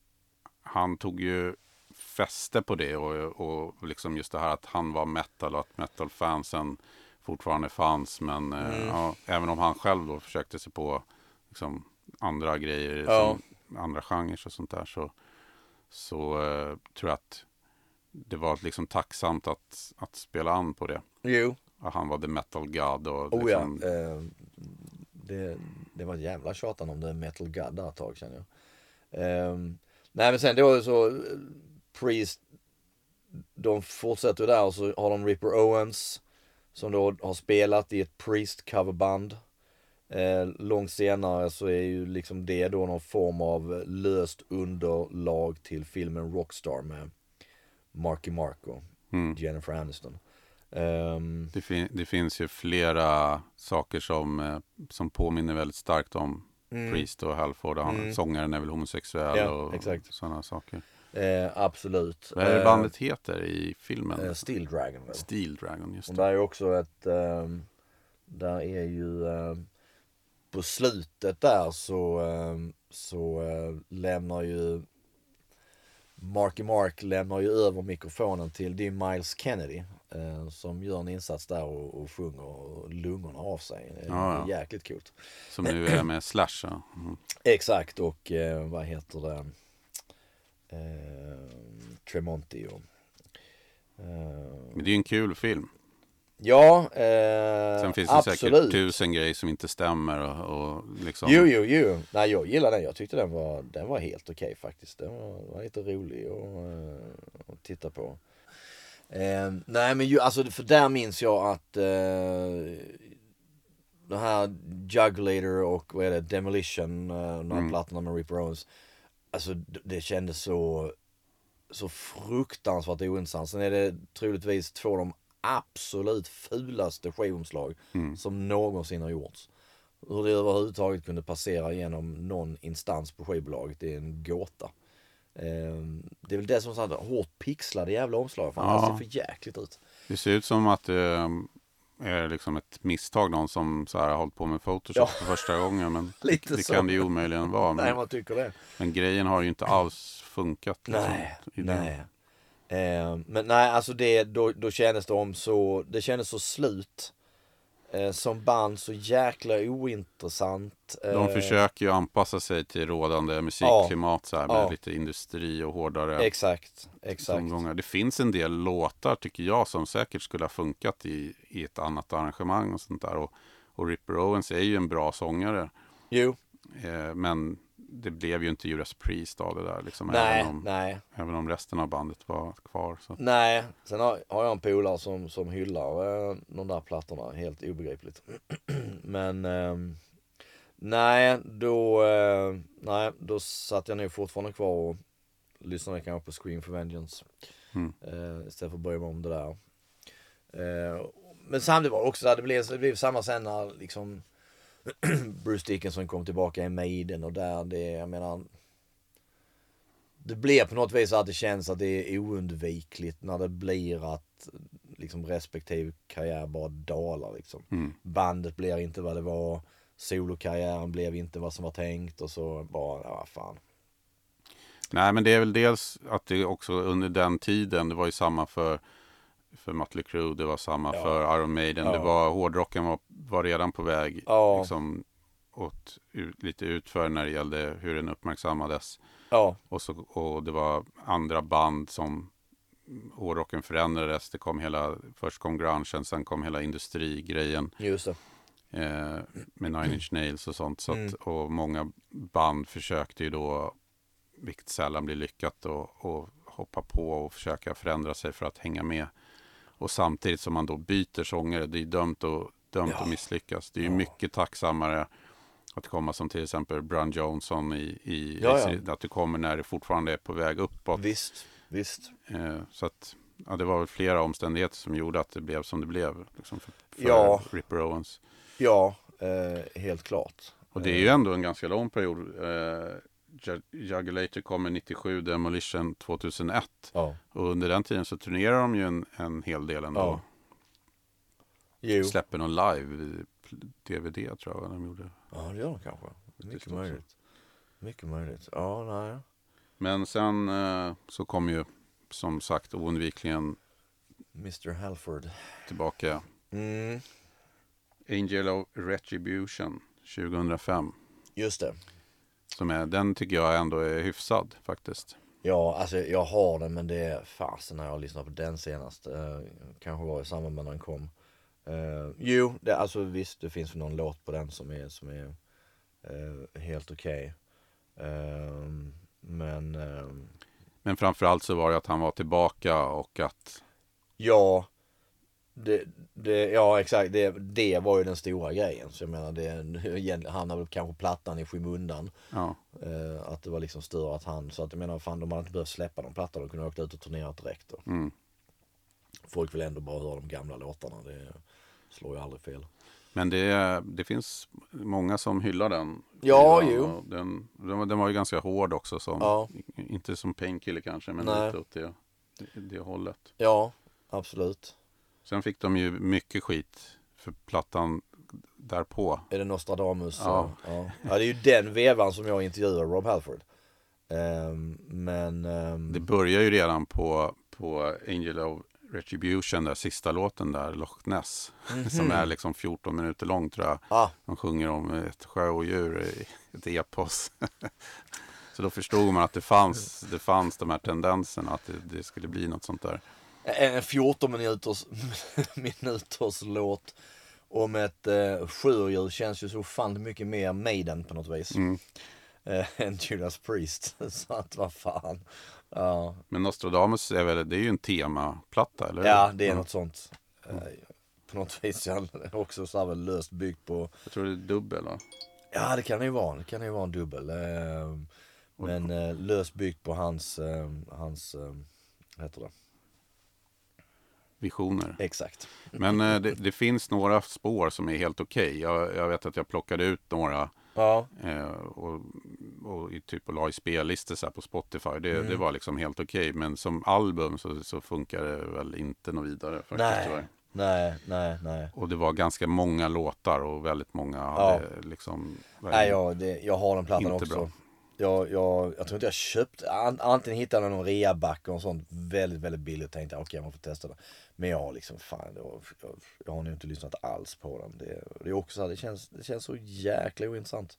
han tog ju fäste på det och, och liksom just det här att han var metal och att metalfansen fortfarande fanns. Men eh, Mm. ja, även om han själv då försökte sig på liksom, andra grejer, Ja. som, andra genrer och sånt där så, så eh, tror jag att det var liksom tacksamt att, att spela an på det. Jo, Att han var the metal god och oh ja. liksom, Eh, det, det var ett jävla tjatan om det metal god där ett tag känner jag. Eh, nej men sen då så, eh, Priest, de fortsätter där och så har de Ripper Owens som då har spelat i ett Priest coverband. Eh, långt senare så är ju liksom det då någon form av löst underlag till filmen Rockstar med Marky Marco, mm. Jennifer Aniston. Ehm, det, fin- det finns ju flera saker som, eh, som påminner väldigt starkt om Priest och Halford. Han, Mm. Sångaren är väl homosexuell Ja, och sådana saker. eh, absolut. Vad är det Eh, bandet heter i filmen? eh, Steel Dragon väl? Steel Dragon, just Och det. där är också ett, ehm, där är ju eh, på slutet där så, så eh, lämnar ju Marky Mark lämnar ju över mikrofonen till det är Miles Kennedy eh, som gör en insats där och, och sjunger lungorna av sig. Det är Ja, ja. jäkligt coolt. Som nu är med Slash. Ja. Mm. Exakt och eh, vad heter det? Eh, Tremonti och eh, Men det är ju en kul film. Ja, eh, Sen finns det absolut. säkert tusen grejer som inte stämmer och, och liksom. Jo, jo, jo. Nej, jag gillar den. Jag tyckte den var, den var helt okej faktiskt. Den var, var lite rolig att, eh, att titta på. Eh, nej, men ju, alltså för där minns jag att eh, den här Juggulator och vad är det, Demolition, eh, de här Mm. plattorna med Rip Owens. Alltså det kändes så, så fruktansvärt ointressant. Sen är det troligtvis två av de absolut fulaste skivomslag Mm. som någonsin har gjorts. Hur det överhuvudtaget kunde passera genom någon instans på skivbolaget det är en gåta. Ehm, det är väl det som är hårt pixlade jävla omslag. Fan, Ja. Det ser för jäkligt ut. Det ser ut som att det är liksom ett misstag. Någon som så här har hållit på med Photoshop Ja. för första gången. Men Lite det så. kan det ju omöjligen vara. Nej, Men, man tycker det. men grejen har ju inte alls funkat. liksom, Nej, nej. Ehm, men nej, alltså det, då, då kändes det om så, det kändes så slut. Eh, som band så jäkla ointressant. De Eh, försöker ju anpassa sig till rådande musikklimat så här, med Ja. lite industri och hårdare Exakt, exakt. tongångar. Det finns en del låtar tycker jag som säkert skulle ha funkat i, i ett annat arrangemang och sånt där. Och, och Ripper Owens är ju en bra sångare. Jo, Eh, men det blev ju inte Judas Priest av det där. Liksom, nej, även, om, nej. även om resten av bandet var kvar. Så. Nej, sen har, har jag en polare som, som hyllar eh, de där plattorna, helt obegripligt. Men ehm, nej, då, eh, nej, då satt jag nog fortfarande kvar och lyssnade kanske på Scream for Vengeance. Mm. Eh, istället för att börja med om det där. Eh, men samtidigt var det också där, det blev, det blev samma sen när liksom Bruce Dickinson kom tillbaka i Maiden och där det, jag menar det blir på något vis att det känns att det är oundvikligt när det blir att liksom respektive karriär bara dalar liksom. Mm. Bandet blir inte vad det var, solokarriären blev inte vad som var tänkt och så bara, ja fan. Nej, men det är väl dels att det också under den tiden, det var ju samma för, för Mötley Crüe, det var samma Ja. för Iron Maiden. Ja. Det var, hårdrocken var, var redan på väg Ja. liksom, åt, ut, lite utför när det gällde hur den uppmärksammades. Ja, Och, så, och det var andra band som hårdrocken förändrades. Det kom hela, först kom grungen, sen kom hela industrigrejen just det. eh, med Nine Inch Nails och sånt. Så att, Mm. Och många band försökte ju då, vilket sällan blir lyckat, och, och hoppa på och försöka förändra sig för att hänga med. Och samtidigt som man då byter sångare, det är dömt, att, dömt Ja. att misslyckas. Det är ju Ja. mycket tacksammare att komma som till exempel Brian Johnson i, i Ja, ja. att du kommer när det fortfarande är på väg uppåt. Visst, visst. Eh, så att ja, det var väl flera omständigheter som gjorde att det blev som det blev. Liksom för, för Ja. Ripper Owens. Ja, eh, helt klart. Och det är ju ändå en ganska lång period. Eh, Jug- Juggulator kommer 97, Demolition 2001. Ja. Och under den tiden så turnerar de ju en, en hel del ändå. Ja. Släpper någon live DVD tror jag de gjorde. Ja, det gör de kanske. Mycket möjligt. Mycket möjligt. Ja, nej. Men sen eh, så kom ju som sagt oundvikligen Mr Halford. tillbaka Mm, Angel of Retribution 2005. just det. Som är, den tycker jag ändå är hyfsad faktiskt. Ja, alltså jag har den men det är fasen när jag lyssnade på den senast. Eh, kanske var i samband med när den kom. Eh, jo, det, alltså visst det finns någon låt på den som är, som är eh, helt okej. Eh, men eh, Men framförallt så var det att han var tillbaka och att ja, det, det, ja exakt, det, det var ju den stora grejen. Så jag menar, det hamnade väl kanske plattan i skymundan. ja, Eh, att det var liksom större att han, så att jag menar fan de hade inte behövt släppa de plattorna, de kunde ha åkt ut och turnerat direkt då. mm. Folk vill ändå bara höra de gamla låtarna, det slår ju aldrig fel. Men det, det finns många som hyllar den. Ja, skivan. jo. Den, den, var- den var ju ganska hård också. Som, Ja. Inte som Painkiller kanske, men Nej. lite åt det, det, det hållet. Ja, absolut. Sen fick de ju mycket skit. För plattan därpå. Är det Nostradamus? Ja. ja. ja. det är ju den vevan som jag intervjuar Rob Halford. Ehm, men... ehm, Det börjar ju redan på, på Angel of Retribution, där sista låten där, Loch Ness. Som är liksom 14 minuter lång tror jag. ah, De sjunger om ett sjöodjur ett epos. Så då förstod man att det fanns, det fanns de här tendenserna att det, det skulle bli något sånt där. En 14 minuters, minuters låt om ett eh, sjödjur känns ju så fan mycket mer Maiden på något vis. Mm. Eh, än Judas Priest. så att vad fan. Ja, Men Nostradamus är väl, det är ju en temaplatta, eller ja det är något sånt. Eh, på något vis också så här löst byggt på Jag tror det är dubbel va? Ja det kan det ju vara, det kan det ju vara en dubbel. Eh, men eh, löst byggt på hans, eh, hans, eh, heter det? Visioner. Exakt. Men eh, det, det finns några spår som är helt okej. Jag, jag vet att jag plockade ut några Ja, eh, och, och i typ och la i spellistor så på Spotify. Det, Mm. det var liksom helt okej. Men som album så, så funkar det väl inte något vidare faktiskt nej, tyvärr. nej, nej, nej. Och det var ganska många låtar och väldigt många hade liksom... Nej, jag, det, jag har den plattan också. bra. Jag, jag, jag tror inte jag köpt, an, antingen hittade jag någon reaback och sånt väldigt, väldigt billigt och tänkte okej man får testa det. Men jag har liksom, fan, jag, jag, jag har nog inte lyssnat alls på den. Det, det är också så här, det känns, det känns så jäkla ointressant.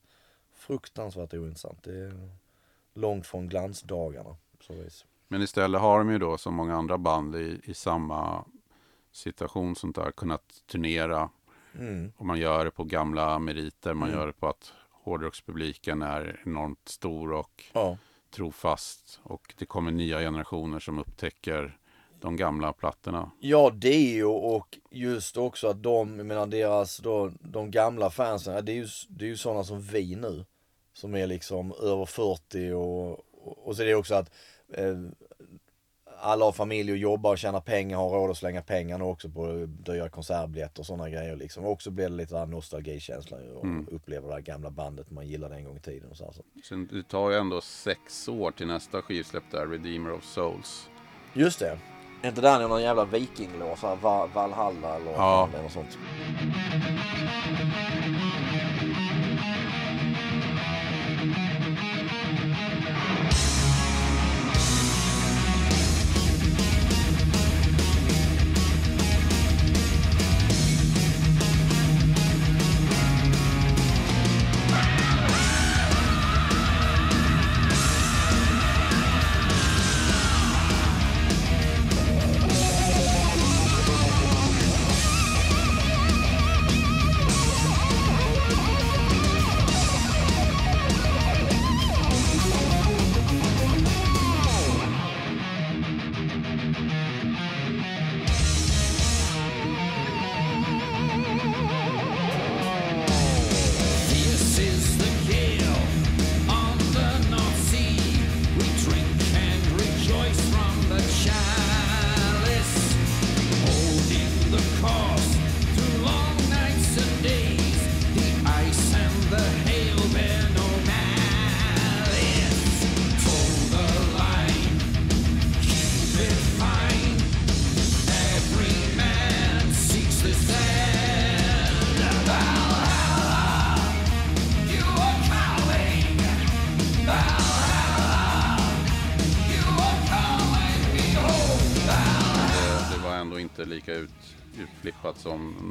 Fruktansvärt ointressant. Det är långt från glansdagarna. Så vis. Men istället har de ju då som många andra band i, i samma situation sånt där kunnat turnera. Mm. Och man gör det på gamla meriter. Man gör det på att hårdrockspubliken är enormt stor och Ja. trofast. Och det kommer nya generationer som upptäcker de gamla plattorna. Ja, det är ju och just också att de, jag menar deras, då, de gamla fansen, det är ju, det är ju sådana som vi nu. Som är liksom över 40 och, och, så är det också att eh, alla har familj och jobbar och tjänar pengar, har råd att slänga pengar nu också på dyra konsertbiljetter och sådana grejer liksom. Och också blir det lite där nostalgikänsla och uppleva det här gamla bandet man gillade en gång i tiden och så här. Så. Sen det tar ju ändå sex år till nästa skivsläpp där, Redeemer of Souls. Just det. Är inte där någon jävla Va- Valhalla eller Ja. något sånt.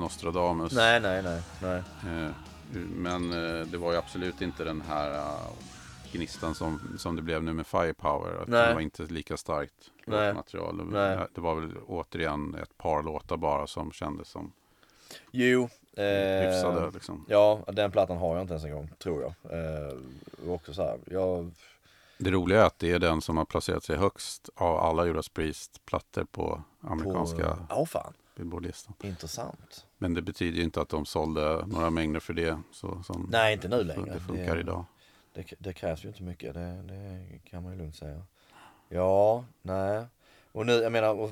Nostradamus. Nej, nej, nej, nej. Eh, Men eh, det var ju absolut inte den här eh, gnistan som, som det blev nu med Firepower. Att Nej. Det var inte lika starkt Nej. material. Det, Nej. det var väl återigen ett par låtar bara som kändes som Jo. Eh, hyfsade. Liksom. Ja, den plattan har jag inte ens en gång, tror jag. Eh, också så här, jag, Det roliga är att det är den som har placerat sig högst av alla Judas Priest-plattor på amerikanska på, ja fan, Billboard-listan. intressant. Men det betyder ju inte att de sålde några mängder för det. Så, som Nej, inte nu längre. det funkar det, idag. Det, det krävs ju inte mycket, det, det kan man ju lugnt säga. Ja, nej. Och nu, jag menar, och,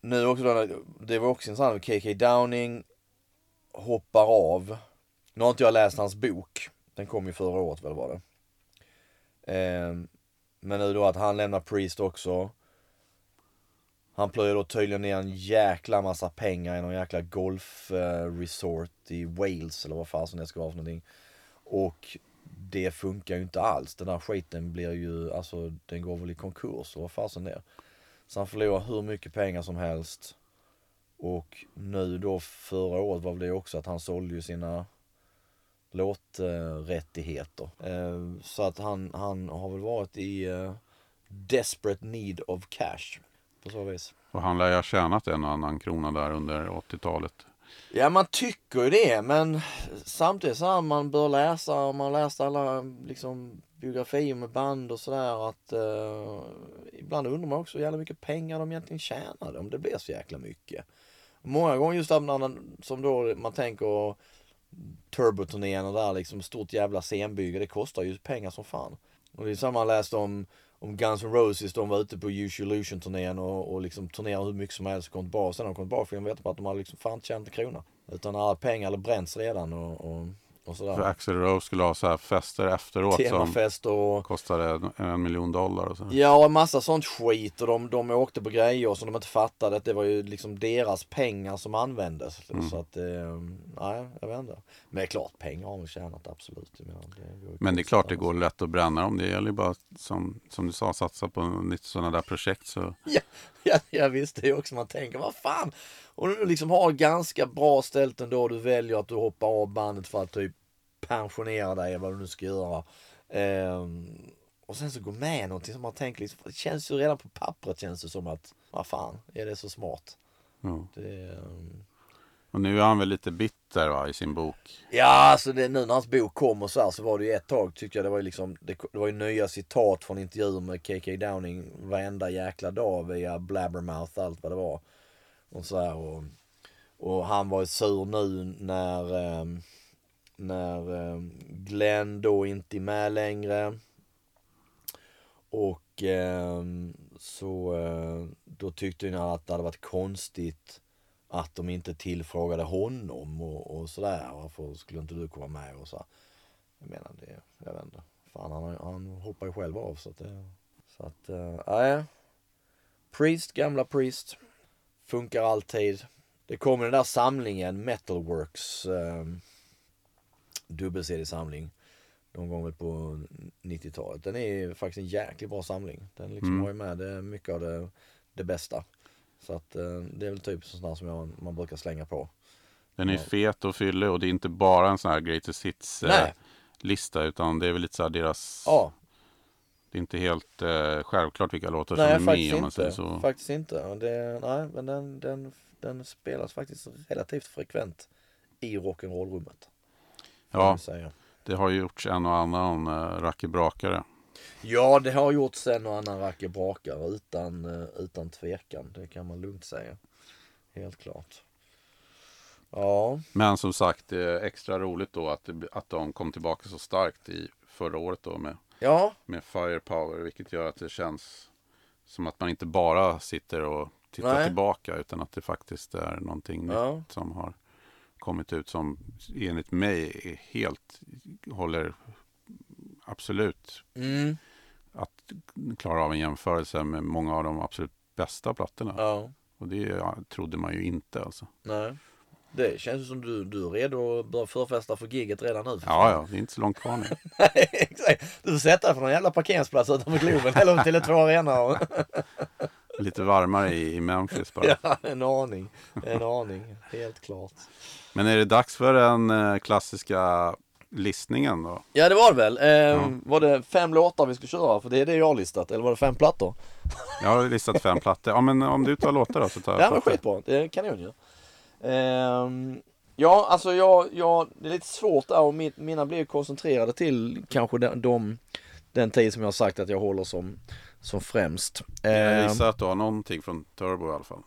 nu också då, det var också intressant, KK Downing hoppar av. Nu har inte jag läst hans bok, den kom ju förra året väl var det. Ehm, men nu då att han lämnar Priest också. Han plöjer då tydligen ner en jäkla massa pengar i någon jäkla golfresort eh, i Wales eller vad fasen det ska vara för någonting. Och det funkar ju inte alls. Den där skiten blir ju, alltså den går väl i konkurs och vad fasen det är. Så han förlorar hur mycket pengar som helst. Och nu då förra året var väl det också att han sålde ju sina låträttigheter. Eh, så att han, han har väl varit i eh, desperate need of cash. På så vis. Och han lär ju ha tjänat en och annan krona där under 80-talet. Ja man tycker ju det men samtidigt så här man bör läsa, om man läst alla liksom biografier med band och sådär att eh, ibland undrar man också hur jävla mycket pengar de egentligen tjänade om det blir så jäkla mycket. Många gånger just där när man- som då man tänker turboturnéerna där liksom stort jävla scenbygge det kostar ju pengar som fan. Och det är samma man läste om om Guns N' Roses, de var ute på Use Illusion turnén och, och liksom turnerade hur mycket som helst och kom tillbaka. Sen när de kom tillbaka fick de veta på att de hade liksom fan inte tjänat en krona. Utan alla pengar hade bränts redan och, och, och sådär. För Axl Rose skulle ha så här fester efteråt som Temafest och kostade en, en miljon dollar och så. Ja, och massa sånt skit och de, de åkte på grejer som de inte fattade att det var ju liksom deras pengar som användes. Så att, eh, nej, jag vet inte. Men det är klart, pengar har de tjänat absolut. Menar, det Men det är klart det går lätt att bränna dem. Det gäller ju bara som, som du sa, satsa på lite sådana där projekt så Ja, ja, ja visst, det är också man tänker, vad fan. Och du liksom har ganska bra ställt ändå, du väljer att du hoppar av bandet för att typ pensionera dig, vad du nu ska göra. Ehm, och sen så gå med någonting som man tänker liksom, det känns ju redan på pappret känns det som att, vad fan, är det så smart? ja. Det, ehm, Och nu är han väl lite bitter va, i sin bok. Ja, alltså det, nu när hans bok kom och så här så var det ju ett tag tyckte jag det var ju liksom det, det var ju nya citat från intervjuer med KK Downing varenda jäkla dag via Blabbermouth allt vad det var. Och så här och, och han var ju sur nu när ehm, när ehm, Glenn då inte är med längre. Och ehm, så eh, då tyckte han att det hade varit konstigt att de inte tillfrågade honom och, och sådär. Varför skulle inte du komma med och så. här. Jag menar det, jag vet inte. Fan han, han hoppar ju själv av så att det, så att, eh, nej. Priest, gamla Priest. Funkar alltid. Det kommer den där samlingen, Metalworks eh, dubbel-CD-samling. Någon gång väl på 90-talet. Den är faktiskt en jäkligt bra samling. Den liksom Mm. har ju med det, mycket av det, det bästa. Så att eh, det är väl typ sånt där som jag, man brukar slänga på. Den är Ja. fet och fyllig och det är inte bara en sån här greatest hits eh, lista utan det är väl lite så här deras... Ja, Det är inte helt eh, självklart vilka låtar nej som är med om man säger inte. så. Faktiskt inte. Det, nej, men den, den, den spelas faktiskt relativt frekvent i rock'n'roll-rummet. man Ja, det har gjorts en och annan eh, Racke Brakare. Ja, det har gjorts en och annan racker brakare utan, eh, utan tvekan. Det kan man lugnt säga. Helt klart. Ja, Men som sagt, det är extra roligt då att, att de kom tillbaka så starkt i förra året då med, ja, med Firepower. Vilket gör att det känns som att man inte bara sitter och tittar Nej. tillbaka utan att det faktiskt är någonting Ja. nytt som har kommit ut som enligt mig är helt håller absolut mm, att klara av en jämförelse med många av de absolut bästa plattorna. ja, Och det trodde man ju inte alltså. nej. Det känns som du, du är redo att börja förfesta för giget redan nu. Ja, ja, det är inte så långt kvar nu. Nej, exakt. Du får sätta dig på någon jävla parkeringsplats utanför Globen eller till två arena. och- Lite varmare i, i Memphis bara. Ja, en aning. En aning, helt klart. Men är det dags för den eh, klassiska listningen då? Ja det var det väl. Ehm, Ja. Var det fem låtar vi skulle köra? För det är det jag har listat. Eller var det fem plattor? Jag har listat fem plattor. Ja, men om du tar låtar då så tar jag Ja men skitbra, det kan jag ju. Ehm, ja alltså jag, jag, det är lite svårt där och mina blir koncentrerade till kanske de, de, den tid som jag har sagt att jag håller som, som främst. Jag Ehm, gissar att du har någonting från Turbo i alla fall.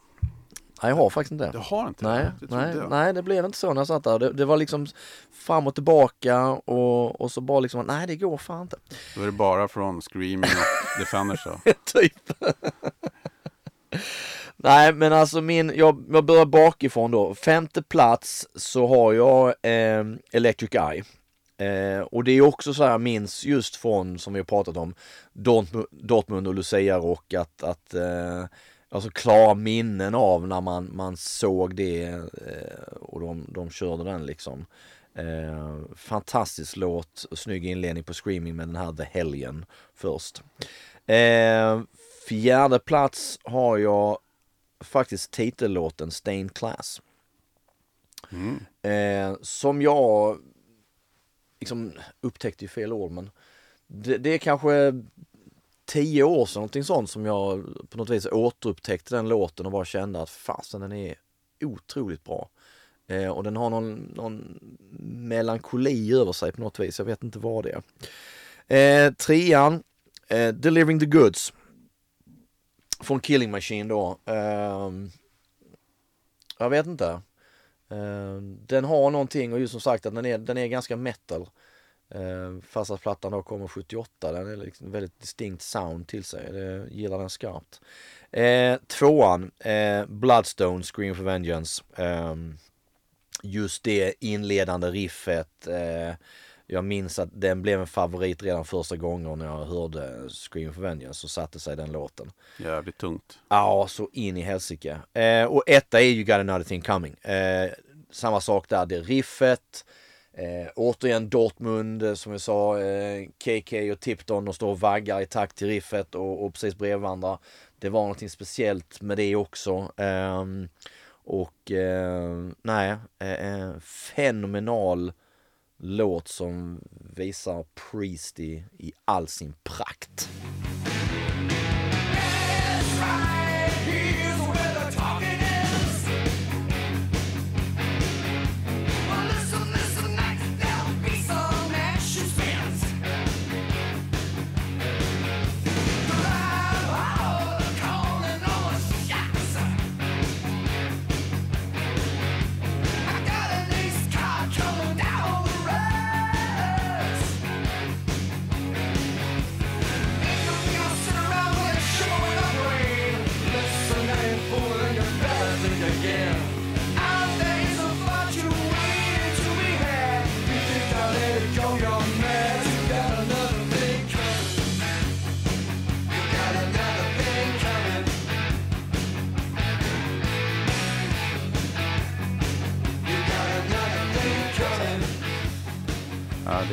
nej jag har faktiskt inte Du det. har inte Nej, det? Nej, jag. nej det blev inte så när jag satt där. Det, det var liksom fram och tillbaka och, och så bara liksom, nej det går fan inte. Då är det bara från Screaming och Defenders då. typ. Nej men alltså min, jag, jag börjar bakifrån då. Femte plats så har jag eh, Electric Eye. Eh, och det är också så här jag minns just från, som vi har pratat om, Dortmund, och Lucia Rock att, att eh, alltså klara minnen av när man, man såg det eh, och de, de körde den liksom. Eh, fantastisk låt, snygg inledning på Screaming med den här The Helgen först. Eh, fjärde plats har jag faktiskt titellåten Stained Class. Eh, som jag liksom upptäckte ju fel ord men det, det är kanske tio år sedan någonting sånt som jag på något vis återupptäckte den låten och bara kände att fasen den är otroligt bra. Eh, och den har någon, någon melankoli över sig på något vis, jag vet inte vad det är. Eh, trean, eh, Delivering the Goods. Från Killing Machine då. Ehm, jag vet inte. Ehm, den har någonting och just som sagt att den är, den är ganska metal. Uh, fast att plattan då kommer 78. Den är liksom väldigt distinkt sound till sig. Det gillar den skarpt. Uh, tvåan, uh, Bloodstone, Scream for Vengeance. Ehm, just det inledande riffet. Uh, jag minns att den blev en favorit redan första gången när jag hörde Scream for Vengeance så satte sig den låten. Jävligt tungt. Ja, så in i helsike. Eh, och etta är ju Got Another Thing Coming. Eh, samma sak där, det är riffet. Eh, återigen Dortmund, eh, som jag sa, eh, KK och Tipton, de står och vaggar i takt till riffet och, och precis bredvid varandra. Det var någonting speciellt med det också. Ehm, och eh, nej, eh, eh, fenomenal låt som visar Priest i, i all sin prakt.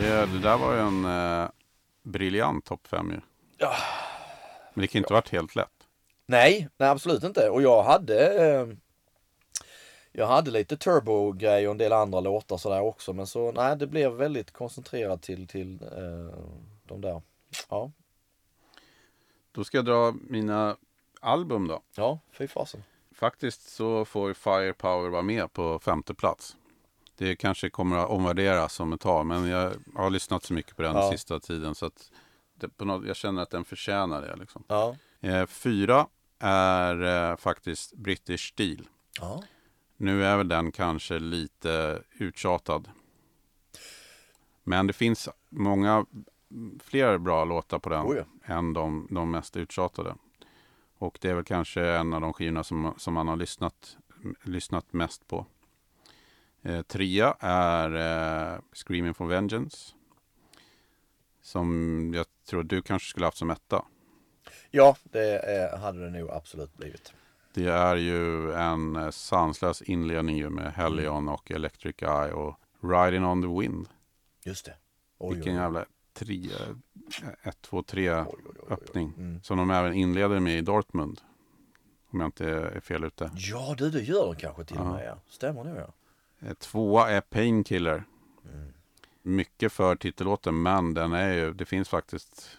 Det, det där var ju en eh, briljant topp fem ju. Men det kan inte varit helt lätt. Nej, nej absolut inte. Och jag hade eh, Jag hade lite turbo-grej och en del andra låtar sådär också. Men så nej, det blev väldigt koncentrerat till, till eh, de där. Ja, Då ska jag dra mina album då. ja, fy fasen. Faktiskt så får Firepower vara med på femte plats. Det kanske kommer att omvärderas om ett tag, men jag har lyssnat så mycket på den Ja. sista tiden så att det, på något, jag känner att den förtjänar det. Liksom. Ja. Eh, fyra är eh, faktiskt British Steel. Ja. Nu är väl den kanske lite uttjatad. Men det finns många fler bra låtar på den Oh ja. än de, de mest uttjatade. Och det är väl kanske en av de skivorna som, som man har lyssnat, lyssnat mest på. Eh, trea är eh, Screaming for Vengeance. Som jag tror du kanske skulle haft som etta. Ja, det eh, hade det nog absolut blivit. Det är ju en eh, sanslös inledning ju med Hellion och Electric Eye och Riding on the Wind. Just det. Oj, Vilken oj, oj. jävla tre, ett, två, tre öppning. Mm. Som de även inleder med i Dortmund. Om jag inte är fel ute. Ja du, det gör de kanske till och Ja. med ja. Stämmer nog ja. Eh, Tvåa är Painkiller. Mm. Mycket för titellåten men den är ju, det finns faktiskt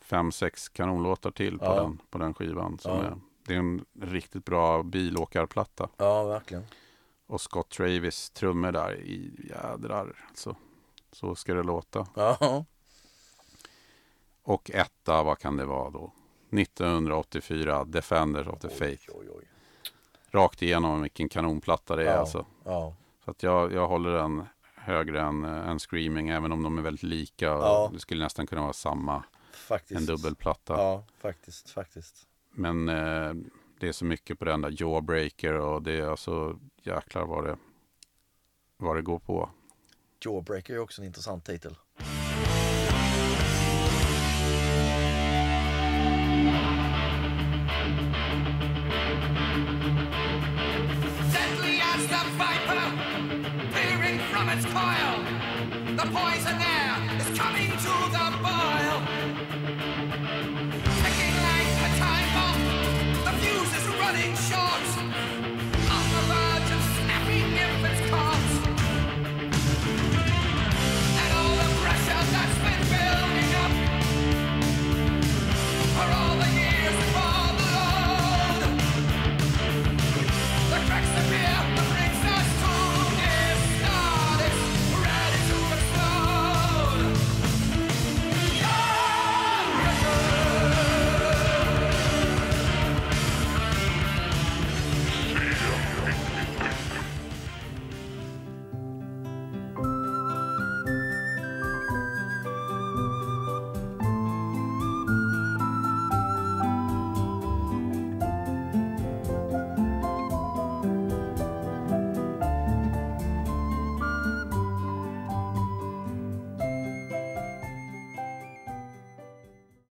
fem, sex kanonlåtar till på, Ja. den, på den skivan. Som Ja. är, det är en riktigt bra bilåkarplatta. Ja, verkligen. Och Scott Travis trummor där i jädrar. Alltså, så ska det låta. Ja. Och etta, vad kan det vara då? 1984, Defenders of the Faith. Oj, oj, oj. Rakt igenom vilken kanonplatta det är Ja. alltså. Ja. Så att jag, jag håller den högre än, äh, än Screaming, även om de är väldigt lika. Ja. Det skulle nästan kunna vara samma, Faktiskt. en dubbelplatta. Ja, faktiskt, faktiskt. Men eh, det är så mycket på den där Jawbreaker och det är alltså jäklar vad det, vad det går på. Jawbreaker är också en intressant titel.